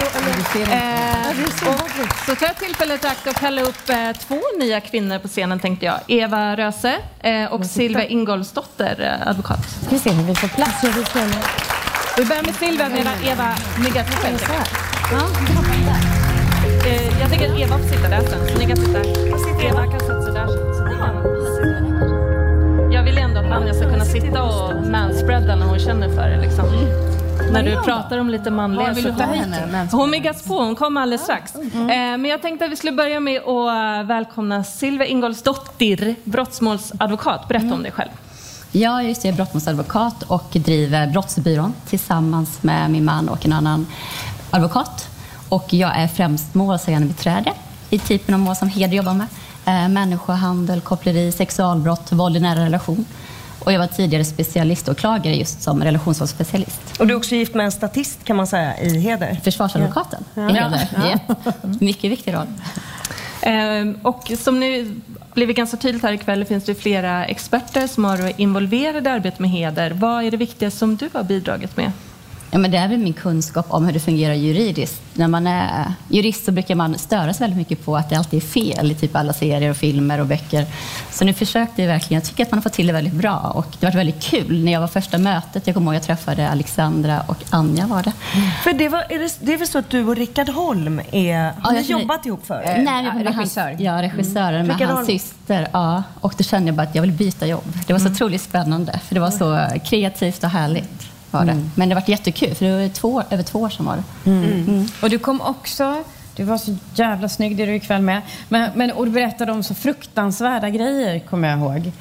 jag gå eh, och så tar jag tillfället i akt att kalla upp eh, två nya kvinnor på scenen tänkte jag. Eva Röse eh, och Silvia Ingolsdotter, eh, advokat. Ska vi se hur vi får plats. Vi börjar med Silvia medan Eva myggar sig själv. Eh, jag tänker att Eva får sitta där sen, så ni kan sitta Eva kan sätta sig där sen. Så ni kan sitta där. sitta och manspreada när hon känner för det. Liksom. När du pratar om lite manliga ha henne? superlativ. Hon miggas på, hon kommer alldeles strax. Eh, Men jag tänkte att vi skulle börja med att välkomna Silvia Ingolsdottir, brottmålsadvokat. Berätta om dig själv. Ja, just det. Jag är brottmålsadvokat och driver Brottsbyrån tillsammans med min man och en annan advokat. Och jag är främst målsägande beträde i typen av mål som Heder jobbar med. Eh, människohandel, koppleri, sexualbrott, våld i nära relation. Och jag var tidigare specialiståklagare just som relationsvåldsspecialist. Och du är också gift med en statist kan man säga i Heder. Försvarsadvokaten i Heder. Ja. Mycket viktig roll. Eh, Och som nu blivit ganska tydligt här ikväll finns det flera experter som har varit involverade i arbetet med heder. Vad är det viktigaste som du har bidragit med? Ja, men det är väl min kunskap om hur det fungerar juridiskt. När man är jurist så brukar man störas väldigt mycket på att det alltid är fel i typ alla serier och filmer och böcker. Så nu försökte jag verkligen, jag tycker att man har fått till det väldigt bra och det var väldigt kul när jag var första mötet. Jag kommer ihåg jag träffade Alexandra och Anja var det. För det, var, är det, det är väl så att du och Rickard Holm är, har Ja, ni jag känner- jobbat ihop förut? Nej, men med regissör. Hans, ja, regissören med Rickard hans Holm. syster. Ja, och då kände jag bara att jag vill byta jobb. Det var så otroligt spännande, för det var så kreativt och härligt. Var det. Men det var jättekul, för det var två, över två år sedan var det. Mm. Och du kom också, du var så jävla snygg det är du ikväll med. Men, men, och du berättade om så fruktansvärda grejer, kommer jag ihåg.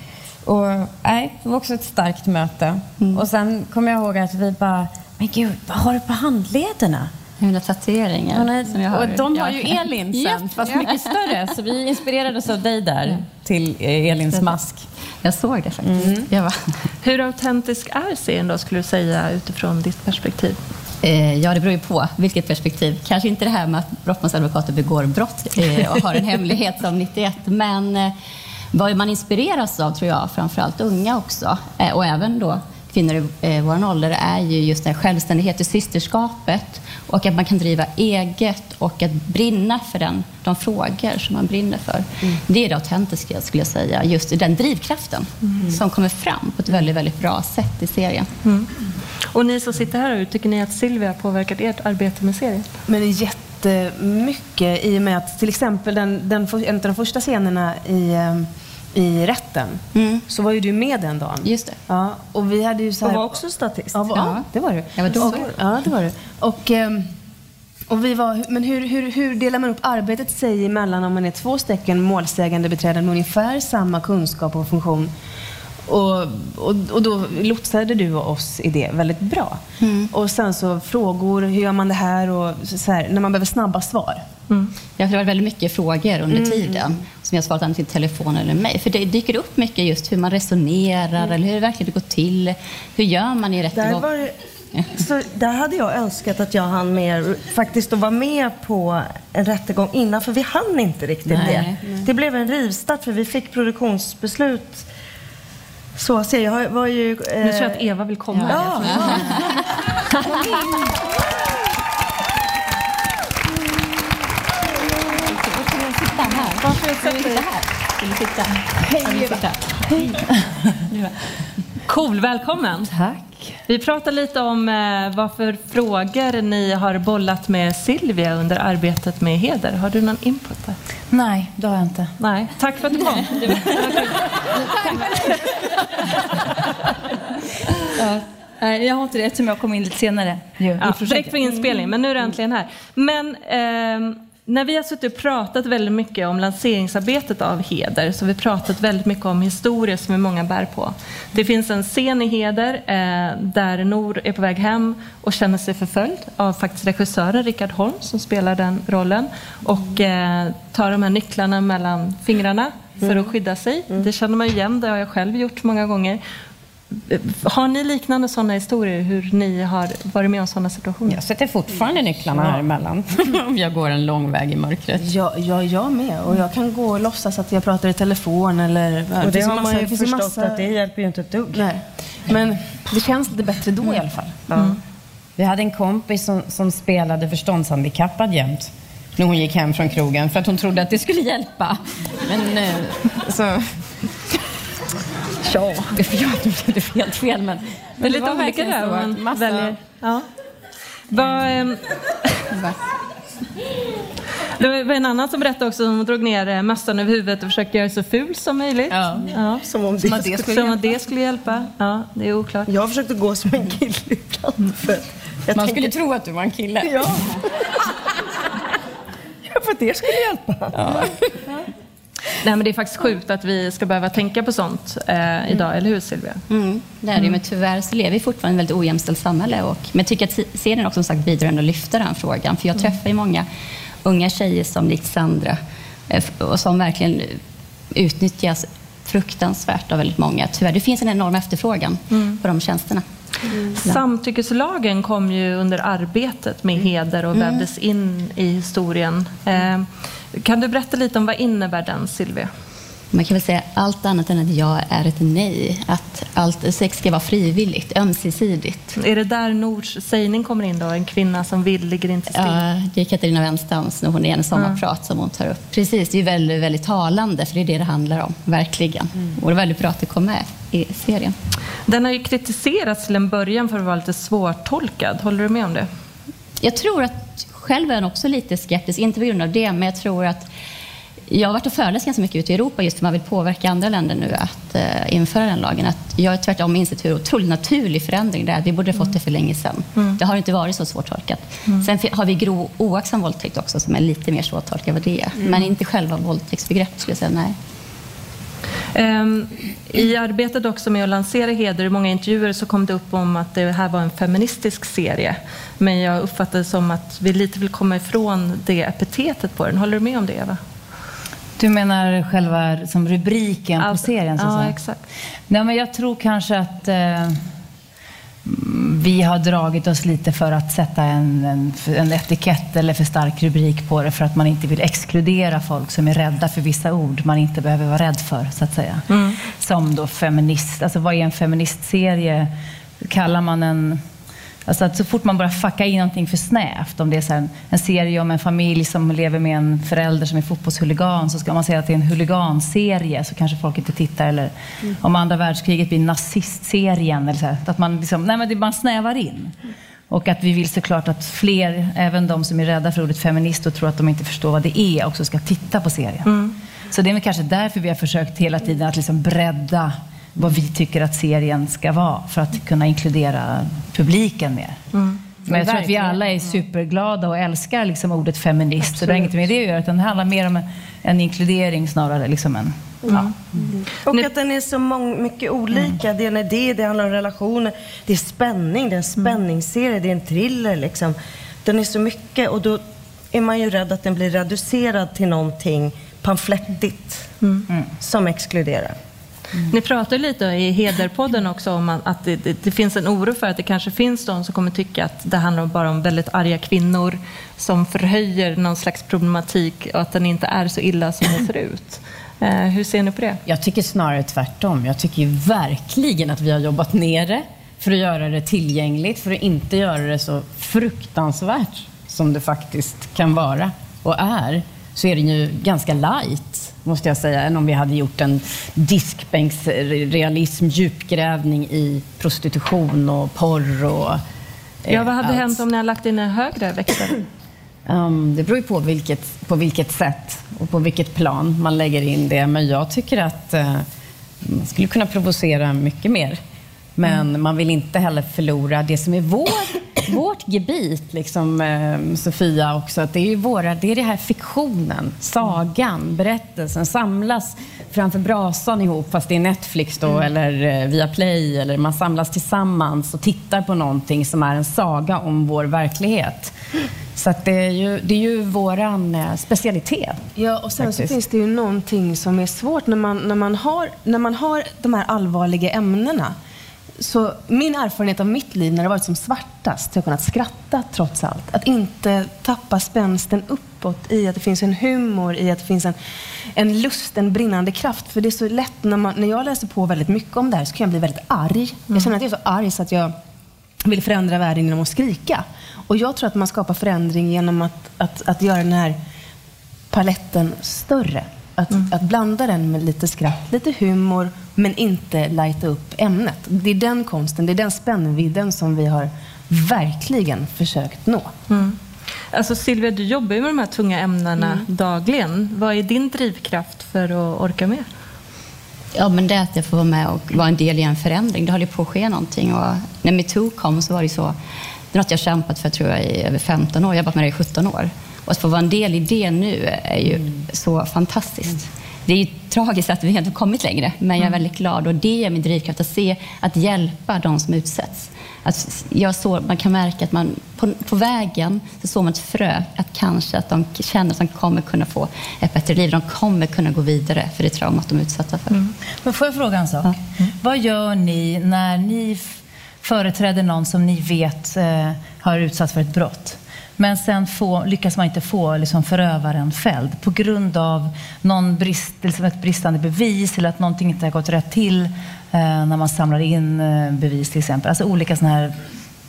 Och nej, det var också ett starkt möte. Och sen kommer jag ihåg att vi bara, men gud, vad har du på handlederna? Mina tatueringar Ja, nej, som jag har. och de har ju Elin sen, Ja. fast mycket större. Så vi inspirerades av dig där till eh, Elins mask. Jag såg det faktiskt. Jag var... Hur autentisk är serien då, skulle du säga, utifrån ditt perspektiv? Eh, ja, det beror ju på vilket perspektiv. Kanske inte det här med att brottmålsadvokater begår brott eh, och har en hemlighet som 91, men eh, vad man inspireras av, tror jag, framförallt unga också, och även då kvinnor i eh, vår ålder, är ju just den självständighet i systerskapet och att man kan driva eget och att brinna för den, de frågor som man brinner för. Det är det autentiska, skulle jag säga. Just den drivkraften som kommer fram på ett väldigt, väldigt bra sätt i serien. Och ni som sitter här ute, tycker ni att Silvia har påverkat ert arbete med serien? Men jättemycket i och med att till exempel den, den, för- en av de första scenerna i, ehm, i rätten så var ju du med den dagen. Just det. Ja, och vi hade ju så Och här... var också statist. Ja, va- ja, det var du. Jag var. Och, ja, det var du. Och, ehm, och vi var, men hur, hur, hur delar man upp arbetet sig emellan om man är två stycken målsägande beträden med ungefär samma kunskap och funktion? Och, och, och då lotsade du oss i det väldigt bra. Och sen så frågor, hur gör man det här? Och så här, när man behöver snabba svar. Jag har väldigt mycket frågor under tiden som jag svarat antingen till telefon eller mejl. För det dyker upp mycket just hur man resonerar eller hur det verkligen går till. Hur gör man i Där, rättegång? var det, så där hade jag önskat att jag hann med, faktiskt att vara med på en rättegång innan, för vi hann inte riktigt Nej. det. Det blev en rivstart för vi fick produktionsbeslut. Så ser jag, jag var ju... Nu tror jag att Eva vill komma. Ja. Varför här? Vill du sitta? Hej Eva. Cool, välkommen! Tack. Vi pratar lite om eh, vad för frågor ni har bollat med Silvia under arbetet med heder. Har du någon input där? Nej, det har jag inte. Nej. Tack för att du kom. Nej, jag har inte det eftersom jag kom in lite senare Ja, direkt för inspelning, men nu är du äntligen här. Men ehm, när vi har suttit och pratat väldigt mycket om lanseringsarbetet av Heder så har vi pratat väldigt mycket om historier som vi många bär på. Det finns en scen i Heder eh, där Nor är på väg hem och känner sig förföljd av faktiskt regissören Rickard Holm som spelar den rollen och eh, tar de här nycklarna mellan fingrarna för att skydda sig. Det känner man igen, det har jag själv gjort många gånger. Har ni liknande sådana historier, hur ni har varit med om sådana situationer? Jag sätter fortfarande nycklarna här emellan. Om jag går en lång väg i mörkret. Ja, ja, jag med. Och jag kan gå och låtsas att jag pratar i telefon eller... och det har man ju förstått massa- att det hjälper ju inte ett dugg. Nej. Men det känns lite bättre då i alla fall. Vi hade en kompis som, som spelade förståndshandikappad jämt när hon gick hem från krogen för att hon trodde att det skulle hjälpa. Men eh, så... Ja, det blev det helt fel men... Det är men lite var olika där. Man Massa- väljer. Ja. Vad, ehm, Det var en annan som berättade också, hon drog ner eh, mössan över huvudet och försökte göra sig så ful som möjligt. Ja. Som om det, Som att skulle det skulle, hjälpa. som att det skulle hjälpa. Ja, det är oklart. Jag har försökt att gå som en kille ibland. För att jag Man tänker- skulle tro att du var en kille. Ja. ja, för att det skulle hjälpa. Nej, men det är faktiskt sjukt att vi ska behöva tänka på sånt eh, idag, eller hur Silvia? Mm, det är det men tyvärr så lever vi fortfarande i ett väldigt ojämställt samhälle. Och, men jag tycker att serien också som sagt bidrar ändå lyfta den frågan. För jag träffar ju många unga tjejer som likt Sandra eh, och som verkligen utnyttjas fruktansvärt av väldigt många. Tyvärr, det finns en enorm efterfrågan på de tjänsterna. Samtyckeslagen kom ju under arbetet med heder och Mm. vävdes in i historien. Eh, kan du berätta lite om vad innebär den, Silvia? Man kan väl säga allt annat än att jag är ett nej. Att allt sex ska vara frivilligt, ömsesidigt. Är det där Nors sägning kommer in då? En kvinna som vill ligger inte still? Ja, det är Katarina Wenstams när hon är en sommarprat som hon tar upp. Precis, det är väldigt, väldigt talande för det är det det handlar om, verkligen. Och det är väldigt bra att det kom med i serien. Den har ju kritiserats till en början för att vara lite svårtolkad. Håller du med om det? Jag tror att själv är jag också lite skeptisk, inte på grund av det, men jag tror att jag har varit och föreläst ganska mycket ute i Europa just för man vill påverka andra länder nu att eh, införa den lagen. Att jag tvärtom insett hur otroligt naturlig förändring det är. Vi borde ha fått det för länge sedan. Mm. Det har inte varit så svårtolkat. Sen fi- har vi grov oaktsam våldtäkt också som är lite mer svårtolkad vad det är. Mm. Men inte själva våldtäktsbegreppet skulle jag säga, nej. Ehm, I arbetet också med att lansera Heder, i många intervjuer så kom det upp om att det här var en feministisk serie. Men jag uppfattade det som att vi lite vill komma ifrån det epitetet på den. Håller du med om det, Eva? Du menar själva som rubriken på serien? Så ja, säga. exakt. Nej, men jag tror kanske att eh, vi har dragit oss lite för att sätta en, en, en etikett eller för stark rubrik på det för att man inte vill exkludera folk som är rädda för vissa ord man inte behöver vara rädd för, så att säga. Som då feminist. Alltså vad är en feministserie? Kallar man en... Alltså att så fort man börjar fucka in någonting för snävt, om det är så en, en serie om en familj som lever med en förälder som är fotbollshuligan, så ska man säga att det är en huliganserie, så kanske folk inte tittar. Eller om andra världskriget blir nazistserien, eller så här, att man, liksom, nej men det, man snävar in. Och att vi vill såklart att fler, även de som är rädda för ordet feminist och tror att de inte förstår vad det är, också ska titta på serien. Så det är väl kanske därför vi har försökt hela tiden att liksom bredda vad vi tycker att serien ska vara för att kunna inkludera publiken mer. Men jag tror att vi alla är superglada och älskar liksom ordet feminist. Så det har inget med det att göra, utan det handlar mer om en, en inkludering snarare. Liksom en, ja. Och att den är så mång, mycket olika. Det är en idé, det handlar om relationer, det är spänning, det är en spänningsserie, det är en thriller liksom. Den är så mycket och då är man ju rädd att den blir reducerad till någonting pamflettigt som exkluderar. Ni pratar lite i Hederpodden också om att- det, det, det finns en oro för att det kanske finns de som kommer tycka att det handlar bara om väldigt arga kvinnor som förhöjer någon slags problematik och att den inte är så illa som den ser ut. Eh, hur ser ni på det? Jag tycker snarare tvärtom. Jag tycker verkligen att vi har jobbat ner det för att göra det tillgängligt, för att inte göra det så fruktansvärt som det faktiskt kan vara och är. Så är det ju ganska light, måste jag säga, än om vi hade gjort en diskbänksrealism, djupgrävning i prostitution och porr och eh, Ja, vad hade allt. hänt om ni hade lagt in en högre växel? Um, det beror ju på vilket, på vilket sätt och på vilket plan man lägger in det. Men jag tycker att eh, man skulle kunna provocera mycket mer. Men man vill inte heller förlora det som är vår, vårt gebit, liksom, eh, Sofia, också. Att det, är våra, det är det här fiktionen, sagan, berättelsen samlas framför brasan ihop, fast det är Netflix då, eller eh, Viaplay, eller man samlas tillsammans och tittar på någonting som är en saga om vår verklighet. Så att det är ju, det är ju våran eh, specialitet. Ja, och sen så faktiskt. finns det ju någonting som är svårt när man, när man, har, när man har de här allvarliga ämnena. Så min erfarenhet av mitt liv när det varit som svartast, jag kunnat skratta trots allt. Att inte tappa spänsten uppåt i att det finns en humor, i att det finns en, en lust, en brinnande kraft. För det är så lätt när, man, när jag läser på väldigt mycket om det här så kan jag bli väldigt arg. Jag känner att jag är så arg så att jag vill förändra världen genom att skrika. Och jag tror att man skapar förändring genom att, att, att göra den här paletten större. Att, att blanda den med lite skratt, lite humor, men inte lighta upp ämnet. Det är den konsten, det är den spännvidden som vi har verkligen försökt nå. Alltså Silvia, du jobbar ju med de här tunga ämnena Mm. dagligen. Vad är din drivkraft för att orka med? Ja, men det är att jag får vara med och vara en del i en förändring. Det håller på att ske någonting. Och när metoo kom så var det så, det är något jag har kämpat för tror jag, i över 15 år. Jag har jobbat med det i 17 år. Och att få vara en del i det nu är ju så fantastiskt. Det är ju tragiskt att vi inte har kommit längre, men jag är väldigt glad. Och det är min drivkraft, att se, att hjälpa de som utsätts. Att jag så, man kan märka att man på, på vägen så såg man ett frö, att kanske att de känner att de kommer kunna få ett bättre liv. De kommer kunna gå vidare för det traumat de är utsatta för. Men får jag fråga en sak? Vad gör ni när ni företräder någon som ni vet eh, har utsatts för ett brott? Men sen få, lyckas man inte få liksom, förövaren fälld på grund av någon brist, liksom ett bristande bevis eller att någonting inte har gått rätt till eh, när man samlar in eh, bevis till exempel. Alltså olika sådana här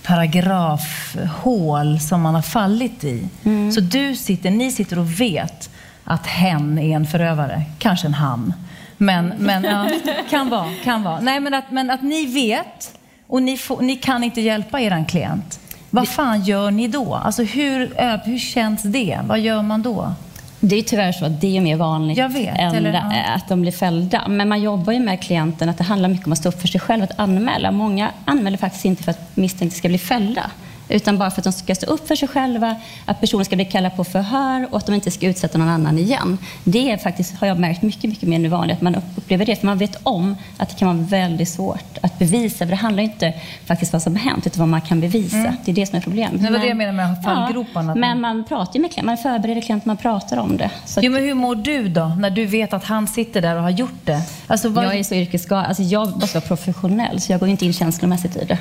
paragrafhål som man har fallit i. Så du sitter, ni sitter och vet att hen är en förövare, kanske en han. Men, men ja, kan vara, kan vara. Nej, men att, men att ni vet och ni, får, ni kan inte hjälpa er klient. Vad fan gör ni då? Alltså hur, hur känns det? Vad gör man då? Det är tyvärr så att det är mer vanligt vet, än eller, ja. att de blir fällda. Men man jobbar ju med klienten att det handlar mycket om att stå upp för sig själv, att anmäla. Många anmäler faktiskt inte för att misstänkta ska bli fällda, utan bara för att de ska stå upp för sig själva, att personen ska bli kallad på förhör och att de inte ska utsätta någon annan igen. Det är faktiskt, har jag märkt, mycket, mycket mer nu vanligt att man upplever det, för man vet om att det kan vara väldigt svårt att bevisa, för det handlar inte faktiskt vad som har hänt, utan vad man kan bevisa. Mm. Det är det som är problemet. Det var det jag menade med fallgroparna, att men man- man pratar ju med klienten, man förbereder klienten, man pratar om det. Så Jo, men hur mår du då, när du vet att han sitter där och har gjort det? Alltså, vad... Jag är så yrkesskadad, alltså jag måste vara professionell så jag går inte in känslomässigt i det.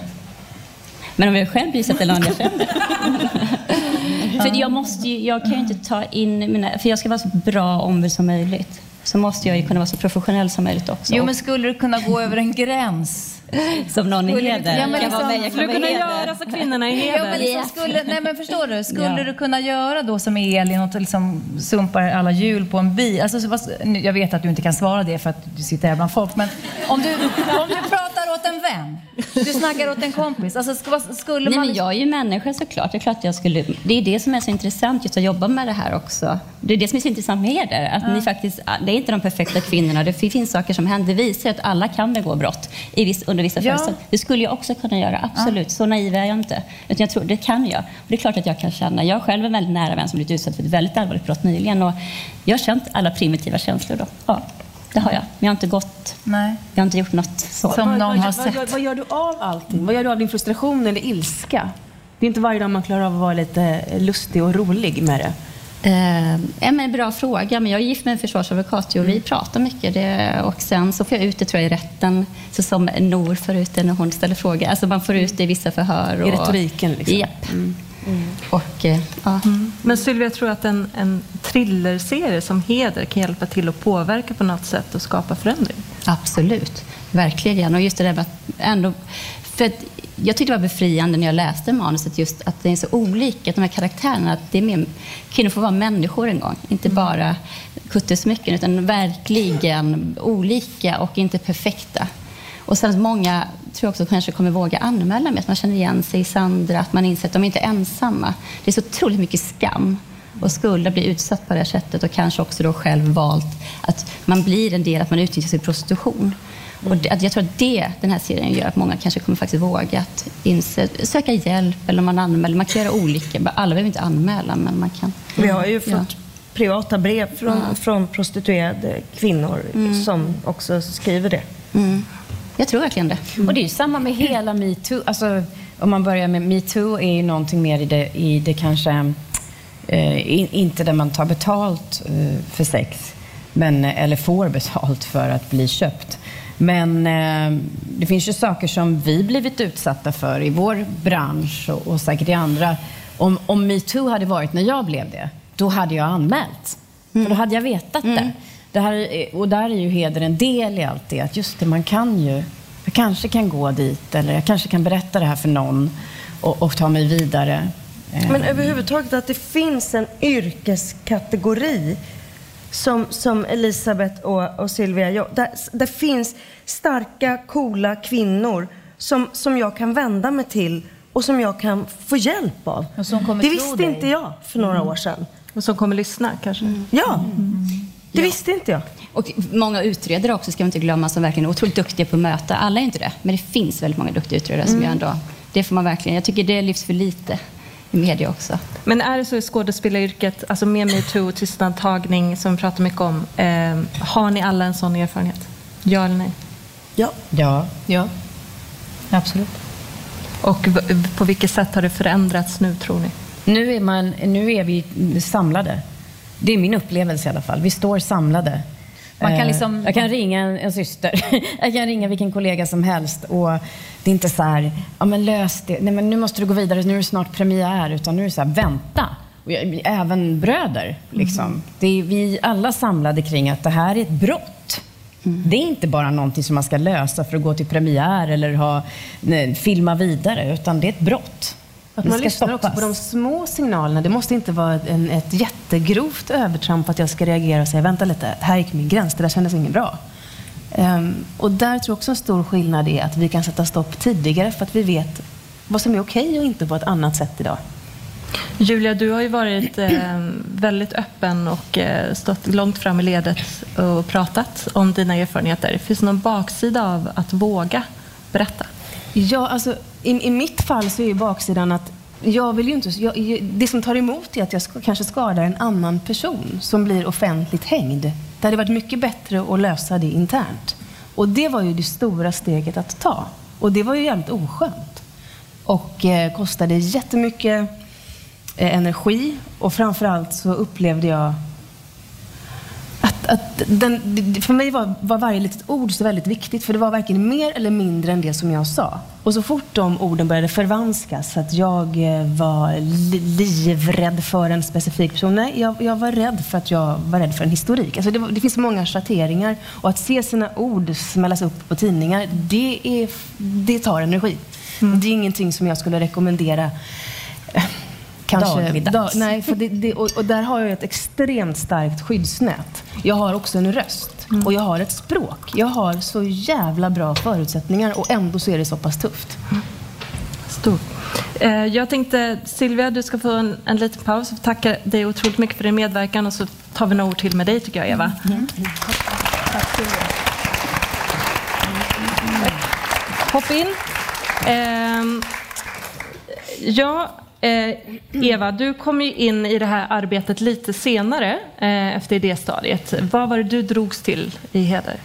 Men om jag själv blir så att någon jag känner. För jag, måste ju, jag kan ju inte ta in mina... För jag ska vara så bra ombud som möjligt. Så måste jag ju kunna vara så professionell som möjligt också. Jo, men skulle du kunna gå över en gräns? Som någon i heder. Ja, men Kan vara liksom- med, jag kan Skulle du kunna heder. göra så kvinnorna i Ja, men liksom skulle, nej, men förstår du? Skulle du kunna göra då som Elin och liksom sumpar alla hjul på en bil? Alltså, jag vet att du inte kan svara det för att du sitter här bland folk, men om du, om du pratar åt en vän, du snackar åt en kompis, alltså, skulle Nej, man... men jag är ju människa såklart. Det är klart jag skulle... Det är det som är så intressant just att jobba med det här också. Det är det som är så intressant med er. Att Ja. ni faktiskt, det är inte de perfekta kvinnorna. Det finns saker som händer. Det visar att alla kan begå brott i viss, under vissa Ja. förutsättningar. Det skulle jag också kunna göra, absolut. Så naiv är jag inte. Utan jag tror, det kan jag. Och det är klart att jag kan känna. Jag är själv en väldigt nära vän som blivit utsatt för ett väldigt allvarligt brott nyligen. Och jag har känt alla primitiva känslor då. Ja, det har jag. Men jag har inte gått... Nej. Jag har inte gjort något så. vad, vad, vad, Gör, vad gör du av allting? Vad gör du av din frustration eller ilska? Det är inte varje dag man klarar av att vara lite lustig och rolig med det. Eh, men bra fråga. Men jag är gift med en försvarsadvokat och vi pratar mycket. Det, och sen så får jag ut det tror jag, i rätten, så som Nor får ut det när hon ställer frågor. Alltså man får ut det i vissa förhör. I retoriken, liksom. Japp. Och, eh, ja. Men Sylvia, jag tror att en, en thrillerserie som Heder kan hjälpa till att påverka på något sätt och skapa förändring. Absolut, verkligen. Och just det där med att ändå... För att jag tyckte det var befriande när jag läste manuset just att det är så olika, att de här karaktärerna, att det är mer, kvinnor får vara människor en gång, inte bara kuttesmycken, utan verkligen olika och inte perfekta. Och sen många tror jag också kanske kommer våga anmäla med att man känner igen sig i Sandra, att man inser att de inte är ensamma. Det är så otroligt mycket skam och skuld att bli utsatt på det här sättet och kanske också då själv valt att man blir en del, att man utnyttjas i prostitution. Och det, jag tror att det, den här serien gör att många kanske kommer faktiskt våga att inse, söka hjälp eller man anmäler. Man kan göra olika. Alla behöver inte anmäla, men man kan. Vi har ju Ja. fått privata brev från, Ja. från prostituerade kvinnor Mm. som också skriver det. Mm. Jag tror verkligen det. Och det är ju samma med hela metoo. Alltså, om man börjar med metoo är ju någonting mer i det, i det kanske, eh, in, inte där man tar betalt eh, för sex, men, eller får betalt för att bli köpt. Men eh, det finns ju saker som vi blivit utsatta för i vår bransch och, och säkert i andra. Om, om metoo hade varit när jag blev det, då hade jag anmält. För då hade jag vetat det. Det här, är- och där är ju heder en del i allt det. Att just det, man kan ju, jag kanske kan gå dit eller jag kanske kan berätta det här för någon och, och ta mig vidare. Eh, Men överhuvudtaget att det finns en yrkeskategori som, som Elisabeth och, och Silvia, jag, där, där finns starka, coola kvinnor som, som jag kan vända mig till och som jag kan få hjälp av. Och som kommer det visste dig. inte jag för några år sedan. Och som kommer lyssna kanske? Ja, det visste inte jag. Och många utredare också ska vi inte glömma som verkligen är otroligt duktiga på att möta. Alla är inte det, men det finns väldigt många duktiga utredare som Mm. gör ändå... Det får man verkligen... Jag tycker det lyfts för lite i media också. Men är det så i skådespelaryrket, alltså med metoo, tystnadtagning som vi pratar mycket om, eh, har ni alla en sån erfarenhet? Ja eller nej? Ja. Ja. Ja. Absolut. Och på vilket sätt har det förändrats nu tror ni? Nu är, man, nu är vi samlade. Det är min upplevelse i alla fall. Vi står samlade. Man kan Eh, liksom- Jag kan ringa en, en syster. Jag kan ringa vilken kollega som helst. Och det är inte så här, ja men lös det. Nej men nu måste du gå vidare, nu är det snart premiär. Utan nu är det så här, vänta. Och jag, även bröder. Liksom. Det är vi alla samlade kring att det här är ett brott. Det är inte bara någonting som man ska lösa för att gå till premiär eller ha, nej, filma vidare. Utan det är ett brott. Att man lyssnar också stoppas. på de små signalerna. Det måste inte vara en, ett jättegrovt övertramp att jag ska reagera och säga vänta lite, här gick min gräns, det där kändes inget bra. Ehm, och där tror jag också en stor skillnad är att vi kan sätta stopp tidigare för att vi vet vad som är okej och inte på ett annat sätt idag. Julia, du har ju varit eh, väldigt öppen och eh, stått långt fram i ledet och pratat om dina erfarenheter. Finns det någon baksida av att våga berätta? Ja, alltså, i, I mitt fall så är ju baksidan att jag vill ju inte, jag, det som tar emot är att jag ska, kanske skadar en annan person som blir offentligt hängd. Det hade varit mycket bättre att lösa det internt. Och det var ju det stora steget att ta. Och det var ju jävligt oskönt. Och eh, kostade jättemycket eh, energi och framförallt så upplevde jag att, att den, för mig var, var varje litet ord så väldigt viktigt, för det var varken mer eller mindre än det som jag sa. Och så fort de orden började förvanskas, så att jag eh, var li, livrädd för en specifik person. Nej, jag, jag var rädd för att jag var rädd för en historik. Alltså det, det finns många schatteringar och att se sina ord smällas upp på tidningar, det, är, det tar energi. Det är ingenting som jag skulle rekommendera eh, kanske... Dagligdags. nej, för det, det, och, och där har jag ett extremt starkt skyddsnät. Jag har också en röst och jag har ett språk. Jag har så jävla bra förutsättningar och ändå så är det så pass tufft. Stort. Eh, Jag tänkte, Silvia, du ska få en, en liten paus. Jag tackar dig otroligt mycket för din medverkan och så tar vi några ord till med dig tycker jag, Eva. Hopp in. Ehm, ja, eh, Eva, du kom ju in i det här arbetet lite senare eh, efter idéstadiet. Vad var det du drogs till i Heder?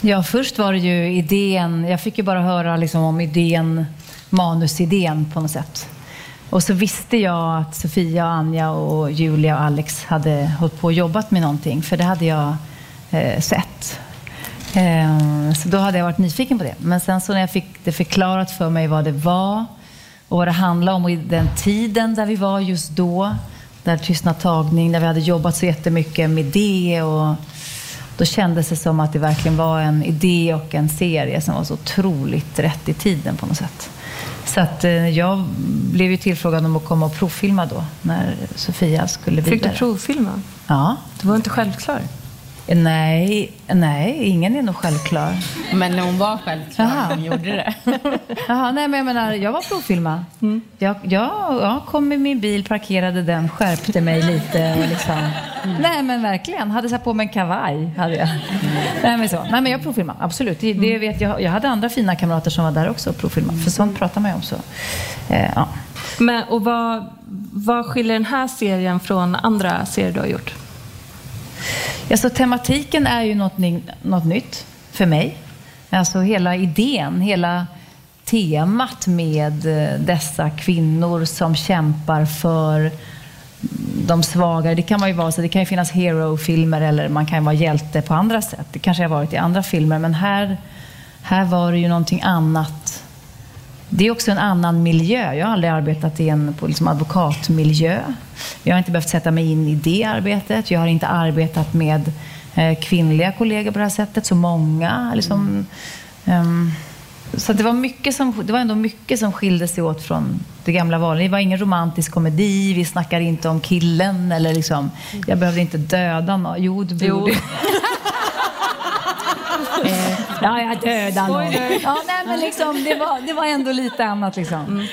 Ja, först var det ju idén. Jag fick ju bara höra liksom om idén, manusidén på något sätt. Och så visste jag att Sofia, Anja, och Julia och Alex hade hållit på och jobbat med någonting, för det hade jag eh, sett. Eh, så då hade jag varit nyfiken på det. Men sen så när jag fick det förklarat för mig vad det var och vad det handlade om och i den tiden där vi var just då, där tystnad tagning, där vi hade jobbat så jättemycket med det och då kändes det som att det verkligen var en idé och en serie som var så otroligt rätt i tiden på något sätt. Så att eh, jag blev ju tillfrågad om att komma och provfilma då, när Sofia skulle vidare. Fick du provfilma? Ja. Du var inte självklar? Nej, nej, ingen är nog självklar. Men hon var självklar, Jaha. hon gjorde det. Jaha, nej men jag menar, jag var provfilma. Jag, jag, jag kom i min bil, parkerade den, skärpte mig lite och liksom. Nej men verkligen, hade satt på mig en kavaj. Hade jag. Nej men så. Nej men jag provfilmade, absolut. Det, det vet jag. Jag hade andra fina kamrater som var där också och provfilmade. För sånt pratar man ju om. Så. Eh, ja. Men, och vad, vad skiljer den här serien från andra serier du har gjort? Ja, så tematiken är ju något, något nytt för mig. Alltså hela idén, hela temat med eh, dessa kvinnor som kämpar för de svagare. Det kan man ju vara så det kan ju finnas hero-filmer eller man kan vara hjälte på andra sätt. Det kanske har varit i andra filmer, men här, här var det ju någonting annat. Det är också en annan miljö. Jag har aldrig arbetat i en på liksom advokatmiljö. Jag har inte behövt sätta mig in i det arbetet. Jag har inte arbetat med eh, kvinnliga kollegor på det här sättet, så många. Liksom, ehm, så det var, mycket som, det var ändå mycket som skilde sig åt från det gamla vanliga. Det var ingen romantisk komedi, vi snackar inte om killen. Eller liksom, jag behövde inte döda någon. Jo, Jo. borde. Eh, Ja, jag dödade någon. Ja, nej, men liksom, det, var, det var ändå lite annat. Liksom. Mm,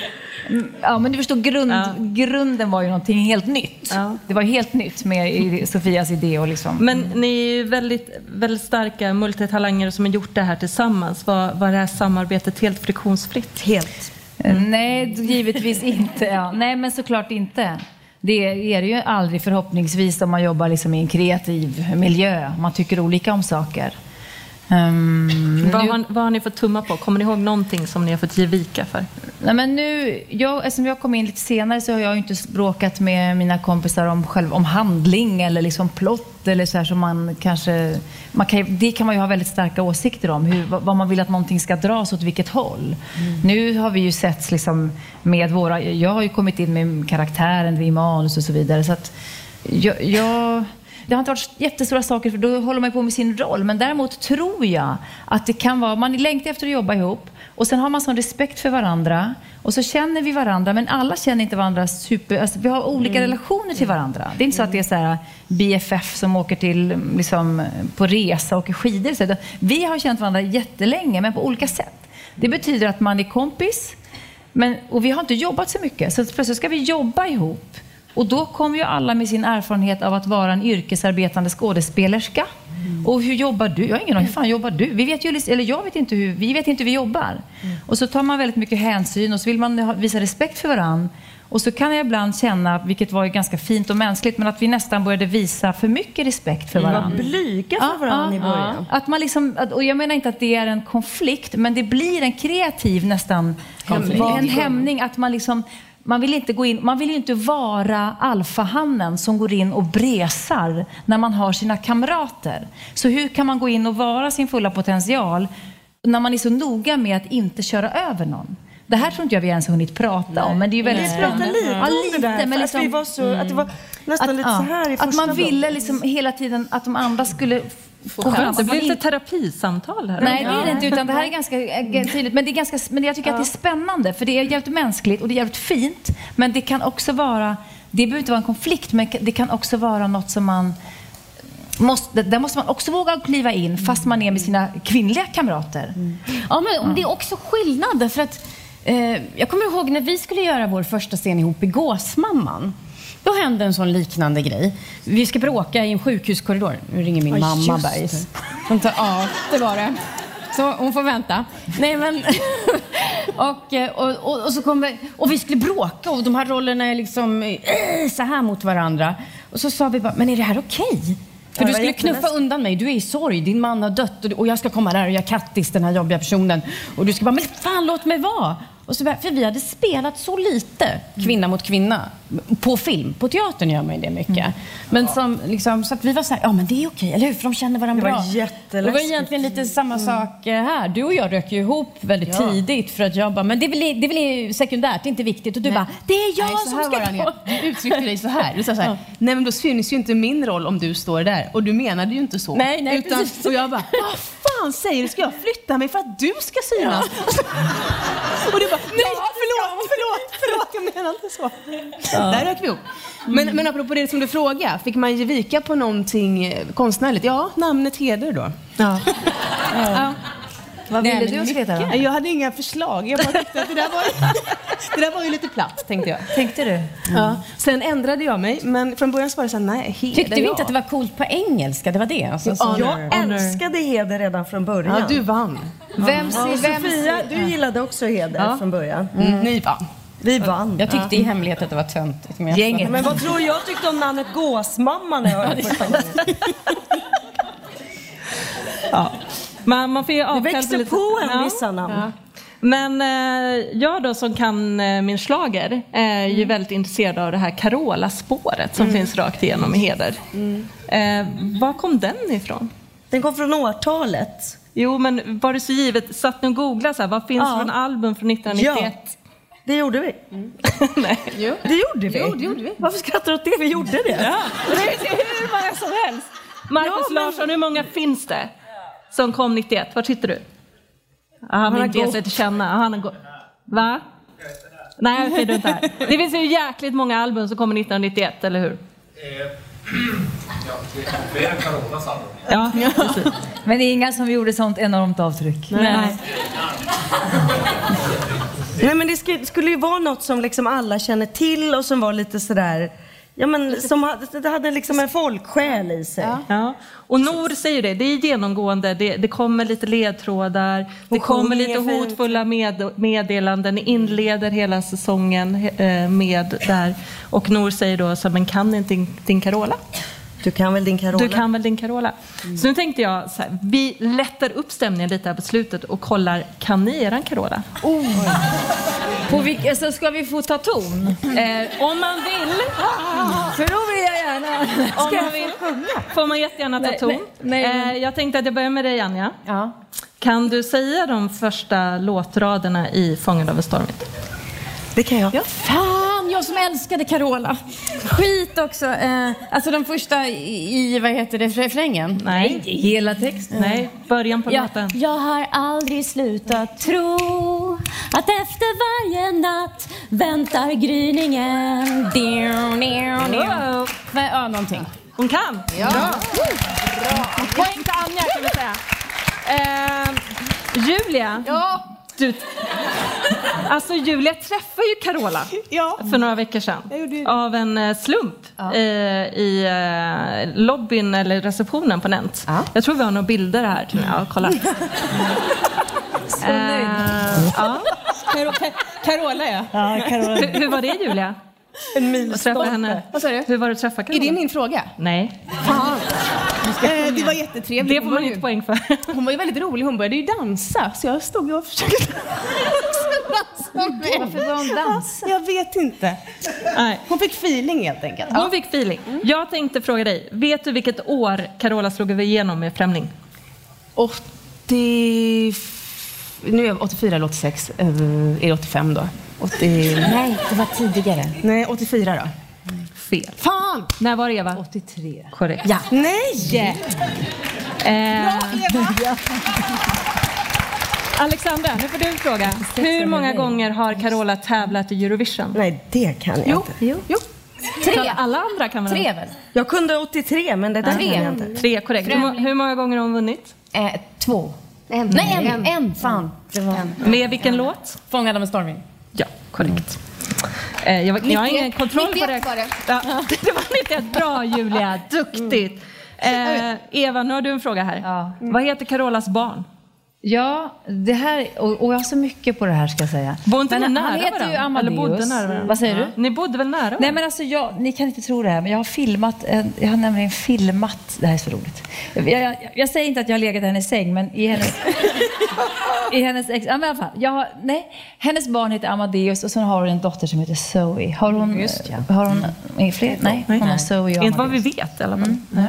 Ja, men du förstår, grund, grunden var ju någonting helt nytt. Det var helt nytt med Sofias idé. Och liksom, Men ni är ju väldigt, väldigt starka multitalanger som har gjort det här tillsammans. Var, var det här samarbetet helt friktionsfritt? Helt. Eh, Nej, givetvis inte. Ja. Nej, men såklart inte. Det är det ju aldrig förhoppningsvis om man jobbar liksom i en kreativ miljö. Man tycker olika om saker. Ehm, Vad, nu- har, vad har ni fått tumma på? Kommer ni ihåg någonting som ni har fått ge vika för? Nej, men nu, jag, eftersom jag kom in lite senare så har jag ju inte bråkat med mina kompisar om, själv, om handling eller liksom plott eller så här som man kanske... Man kan, det kan man ju ha väldigt starka åsikter om, hur, vad man vill att någonting ska dras åt vilket håll. Nu har vi ju sett liksom med våra... Jag har ju kommit in med karaktären i manus och så vidare. Så att jag, jag, det har inte varit jättestora saker för då håller man på med sin roll. Men däremot tror jag att det kan vara, man längtar efter att jobba ihop och sen har man sån respekt för varandra och så känner vi varandra men alla känner inte varandra super, alltså vi har olika relationer till varandra. Det är inte så att det är så här BFF som åker till, liksom, på resa och åker skidor. Så, vi har känt varandra jättelänge men på olika sätt. Det betyder att man är kompis men, och vi har inte jobbat så mycket. Så plötsligt ska vi jobba ihop. Och då kommer ju alla med sin erfarenhet av att vara en yrkesarbetande skådespelerska. Och hur jobbar du? Jag har ingen aning. Hur fan jobbar du? Vi vet ju, eller jag vet inte hur, vi vet inte hur vi jobbar. Och så tar man väldigt mycket hänsyn och så vill man visa respekt för varandra. Och så kan jag ibland känna, vilket var ju ganska fint och mänskligt, men att vi nästan började visa för mycket respekt för Vi var varandra. blyga för varandra i början. Att man liksom, och jag menar inte att det är en konflikt, men det blir en kreativ nästan Konflikt. en hämning. Att man liksom, man vill inte gå in, man vill ju inte vara alfahannen som går in och bresar när man har sina kamrater. Så hur kan man gå in och vara sin fulla potential när man är så noga med att inte köra över någon? Det här tror inte jag vi ens hunnit prata om, men det är ju väldigt Vi pratade lite om det där, men liksom- att vi var så, att det var nästan att, lite så här i Att första man ville liksom hela tiden att de andra skulle få chans. det blir lite terapisamtal här. Nej, det är det inte. Utan det här är ganska eh, tydligt. Men, det är ganska, men jag tycker att det är spännande. För det är jävligt mänskligt och det är jävligt fint. Men det kan också vara, det behöver inte vara en konflikt, men det kan också vara något som man Måste, där måste man också våga kliva in fast man är med sina kvinnliga kamrater. Ja, men det är också skillnad därför att eh, jag kommer ihåg när vi skulle göra vår första scen ihop i Gåsmamman. Då hände en sån liknande grej. Vi ska bråka i en sjukhuskorridor. Nu ringer min Ja, mamma tar, ja, det var det. Så hon får vänta. Nej, men... och, och, och, och, så kommer, och vi skulle bråka och de här rollerna är liksom eh, så här mot varandra. Och så sa vi bara, men är det här okej? För Ja, du skulle knuffa undan mig. Du är i sorg. Din man har dött och, jag ska komma där och göra Kattis, den här jobbiga personen. Och du ska bara, men fan låt mig vara. Och så, för vi hade spelat så lite kvinna mot kvinna på film. På teatern gör man ju det mycket. Men som, liksom, så att vi var så här, ja men det är okej, eller hur? För de känner varandra Det var bra. Det var egentligen lite samma sak eh, här. Du och jag rök ju ihop väldigt Ja. tidigt för att jag bara, men det är väl, det är väl sekundärt, det är inte viktigt. Och du bara, det är jag Nej, som ska gå. Du uttryckte dig så här. Du sa så här, nej men då syns ju inte min roll om du står där. Och du menade ju inte så. Nej, nej, Utan, precis. och jag bara, vad fan säger du? Ska jag flytta mig för att du ska synas? och du bara, nej förlåt, förlåt, förlåt, jag menar inte så. Där rök vi ihop. Men, men apropå det som du frågade, fick man ge vika på någonting konstnärligt? Ja, namnet Heder då. Ja. Vad Nej, ville du heta då? Jag hade inga förslag. Jag bara tyckte att det där var, det där var ju lite platt, tänkte jag. Tänkte du? Ja. Sen ändrade jag mig, men från början så var det så här, nej, heder Tyckte ja. inte att det var coolt på engelska? Det var det. Alltså, så- Jag älskade heder redan från början. Ja, du vann. Vem, Ja, vem, Sofia, du gillade också heder Ja. från början. Mm. Ni vann. Vi vann. Jag tyckte i hemlighet att det var töntigt. men Gänget. Men vad tror jag tyckte om namnet Gåsmamma när jag hörde första gången? Man, man får ju Det avkall växer lite- på en Ja. vissa namn. Men eh, jag då som kan eh, min slager är ju väldigt intresserad av det här Carola-spåret som finns rakt igenom i Heder. Eh, var kom den ifrån? Den kom från årtalet. Jo, men var det så givet? Satt ni och googlade så här, vad finns Ja. från album från 1991? Det gjorde vi. Nej. Det gjorde vi. Jo, det gjorde vi. Varför skrattar du åt det? Vi gjorde det. Ja, det finns hur många som helst. Marcus Ja, men- Larsson, hur många finns det som kom 91? Var sitter du? Ja, han vill har inte ge sig till känna. Han har gått. Va? Nej, okej, du är inte här. Det finns ju jäkligt många album som kommer 1991, eller hur? Flera Carola sa du. Ja, precis. Men det är inga som gjorde sånt enormt avtryck. Nej. Nej men det sk- skulle ju vara något som liksom alla känner till och som var lite sådär, ja men som hade, det hade liksom en folksjäl i sig. Ja. Och Nor säger det, det är genomgående. Det, det kommer lite ledtrådar, det kommer lite hotfulla med, meddelanden, inleder hela säsongen eh, med där. Och Nor säger då, så, men kan inte din, din Carola? Du kan väl din Carola? Du kan väl din Carola? Så nu tänkte jag, så här, vi lättar upp stämningen lite här på slutet och kollar, kan ni eran Carola? På vilka, så ska vi få ta ton? Eh, om man vill. För då vill jag gärna. Om Ska man jag vill får man jättegärna ta Nej, ton. nej, nej, Eh, jag tänkte att jag börjar med dig Anja. Ja. Kan du säga de första låtraderna i Fångad av en stormvind? Det kan jag. Ja, fan, jag som älskade Carola. Skit också. Eh, alltså den första i, vad heter det, refrängen? Nej. Hela texten. Nej, början på Ja, låten. jag har aldrig slutat tro att efter varje natt väntar gryningen. Diu, diu. Wow. Men, ja, någonting. Hon kan! Ja. Poäng till Anja kan vi säga. Eh, Julia. Ja. Du, alltså Julia träffade ju Carola Ja. för några veckor sedan. Av en eh, slump eh, i eh, lobbyn eller receptionen på Nent. Jag tror vi har några bilder här. Ja, kolla. Så nöjd. Eh, ja. Carola ja. Ja, Carola. Hur, hur var det Julia? En milstolpe. träffa henne? Vad sa du? Hur var det att träffa Är Carola? det min fråga? Nej, Fan. Eh, det var jättetrevligt. det får var man ju- inte poäng för. Hon var ju väldigt rolig. Hon började ju dansa. Så jag stod och försökte. Varför var hon dansa? Jag vet inte. Nej. Hon fick feeling helt enkelt. Hon fick feeling. Jag tänkte fråga dig, vet du vilket år Carola slog igenom med Främling? 80... Nu är jag 84 eller 86. eh, Är det 85 då? 80... Nej, det var tidigare. Nej, 84 då. Fel. Fan! När var det Eva? 83. Korrekt. Ja. Nej! Eh, Alexandra, nu får du en fråga. Hur många gånger har Carola tävlat i Eurovision? Nej, det kan jag Jo, inte. jo. jo. Tre. Alla andra kan väl? Tre väl? Jag kunde 83, men det där Tre. kan jag inte. Tre, korrekt. Hur, må- hur många gånger har hon vunnit? Eh, två. En. Nej, en. En. Fan. Det var... Med vilken låt? Fångad av en stormvind. Ja, korrekt. Eh, jag, jag har ingen 91 kontroll på det. 91 var det. Ja, det var 91. Bra Julia, duktigt. Eh, Eva, nu har du en fråga här. Ja. Vad heter Carolas barn? Ja, det här, och, och jag har så mycket på det här ska jag säga. Bor inte Men ni han nära heter ju varandra? Eller Amadeus. bodde nära varandra? Vad säger Ja. du? Ni bodde väl nära Nej varandra? men alltså jag, ni kan inte tro det här, men jag har filmat, jag har nämligen filmat, det här är så roligt. Jag, jag, jag säger inte att jag har legat i hennes säng, men i hennes, i hennes ex, ja men i alla fall, jag har, nej, hennes barn heter Amadeus och sen har hon en dotter som heter Zoe. Har hon, Just ja. har hon mm. fler? Nej, hon har Zoe och Inte vad vi Amadeus. vet i alla fall. Nej.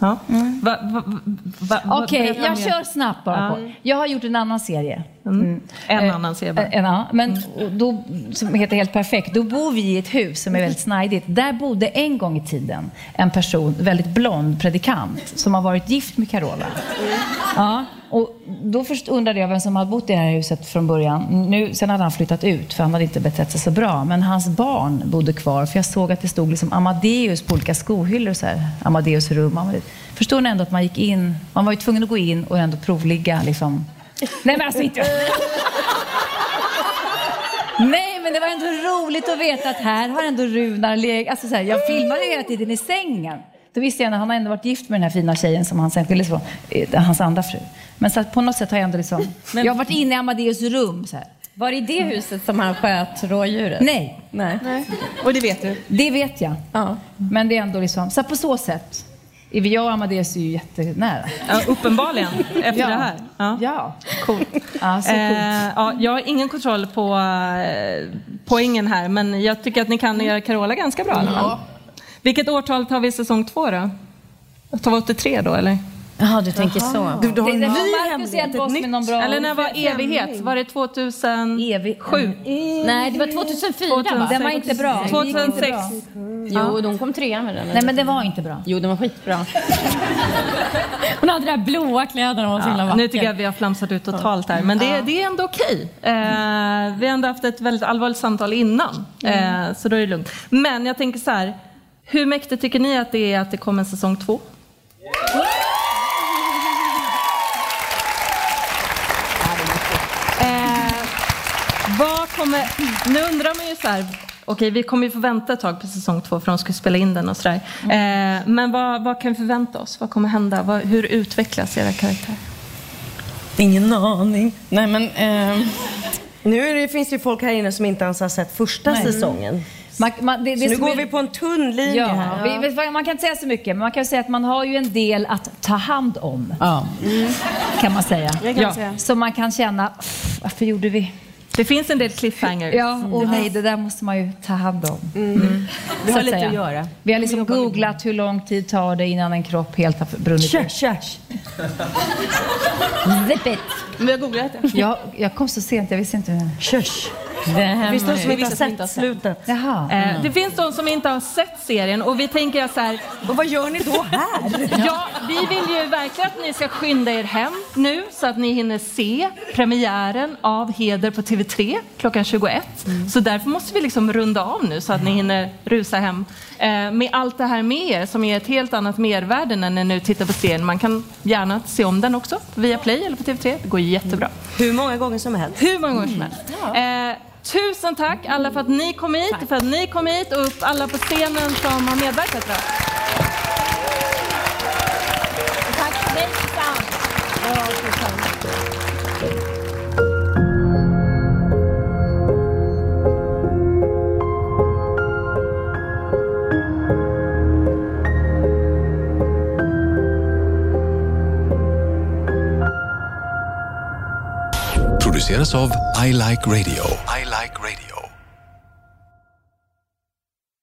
Ja. Va, Okej, berätta jag mer. kör snabbt bara. På. Jag har gjort en annan serie. Mm. En Eh, annan ser bara. En, ja, men då, som heter Helt perfekt. Då bor vi i ett hus som är väldigt snajdigt. Där bodde en gång i tiden en person, väldigt blond predikant, som har varit gift med Carola. Ja, och då först undrade jag vem som hade bott i det här huset från början. Nu, sen hade han flyttat ut, för han hade inte betett sig så bra. Men hans barn bodde kvar, för jag såg att det stod liksom Amadeus på olika skohyllor. Så här. Amadeus rum. Amadeus. Förstår ni ändå att man gick in, man var ju tvungen att gå in och ändå provligga liksom. Nej men alltså inte... Nej, men det var ändå roligt att veta att här har ändå Runar legat. Alltså så här, jag filmade ju hela tiden i sängen. Då visste jag att han har ändå varit gift med den här fina tjejen som han sen skildes från. eh, Hans andra fru. Men så att på något sätt har jag ändå liksom... jag har varit inne i Amadeus rum så här. Var det i det huset som han sköt rådjuret? Nej, Nej. Och det vet du? det vet jag. Ja. Men det är ändå liksom... Så på så sätt. Jag och Amadeus är ju jättenära. Ja, uppenbarligen, efter Ja. det här. Ja. Ja. Coolt. Ja, så. Eh, ja, jag har ingen kontroll på eh, poängen här, men jag tycker att ni kan göra Carola ganska bra fall. Vilket årtal tar vi säsong två då? Tar vi 83 då, eller? Jaha, du tänker så. Du, du har Det, en det ny var Marcus hemlighet, hjälpte ett oss med nytt. någon bra... Eller när var evighet? Var det 2007? Evig... Nej, det var 2004 va? Den var inte bra. Det gick inte 2006. bra. Jo, de kom trea med den. Nej, men det var inte bra. Jo, den var skitbra. Hon hade de där blåa kläderna och var så himla Ja, vacker. nu tycker jag att vi har flamsat ut totalt här, men det, det är ändå okej. Eh, vi har ändå haft ett väldigt allvarligt samtal innan, eh, så då är det lugnt. Men jag tänker så här, Hur mäktigt tycker ni att det är att det kommer en säsong två? Eh, kommer, nu undrar man ju så här, okej vi kommer ju få vänta ett tag på säsong två för de ska spela in den och sådär. Eh, men vad, vad kan vi förvänta oss? Vad kommer hända? Vad, hur utvecklas era karaktärer? Ingen aning. Nej, men... Eh... Nu är det, finns det ju folk här inne som inte ens har sett första Nej. säsongen. Man, man, det, det Så nu går är- vi på en tunn linje Ja, här. vi, man kan inte säga så mycket, men man kan säga att man har ju en del att ta hand om. Ja. Kan man säga. Kan man säga. Så man kan känna, "Pff, varför gjorde vi? Det finns en del cliffhangers. Ja, och nej, det där måste man ju ta hand om. Mm. Vi Så har lite säga. att göra. Vi har liksom googlat hur lång tid tar det innan en kropp helt har brunnit tja. Zip it. Vi har googlat det. Jag, jag kom så sent, jag visste inte. Tjörs. Det Det finns de som inte har sett slutet. Jaha. Eh, det finns de som inte har sett serien och vi tänker så här, Och vad gör ni då här? Ja, vi vill ju verkligen att ni ska skynda er hem nu så att ni hinner se premiären av Heder på TV3 klockan 21. Så därför måste vi liksom runda av nu så att ni hinner rusa hem eh, med allt det här med er som är ett helt annat mervärde när ni nu tittar på serien. Man kan gärna se om den också via Play eller på TV3. Det går jättebra. Hur många gånger som helst. Hur många gånger som helst. Eh, tusen tack alla för att ni kom hit, för att ni kom hit och upp alla på scenen som har medverkat. Då. Tack dig, Produceras av I Like Radio. I like radio.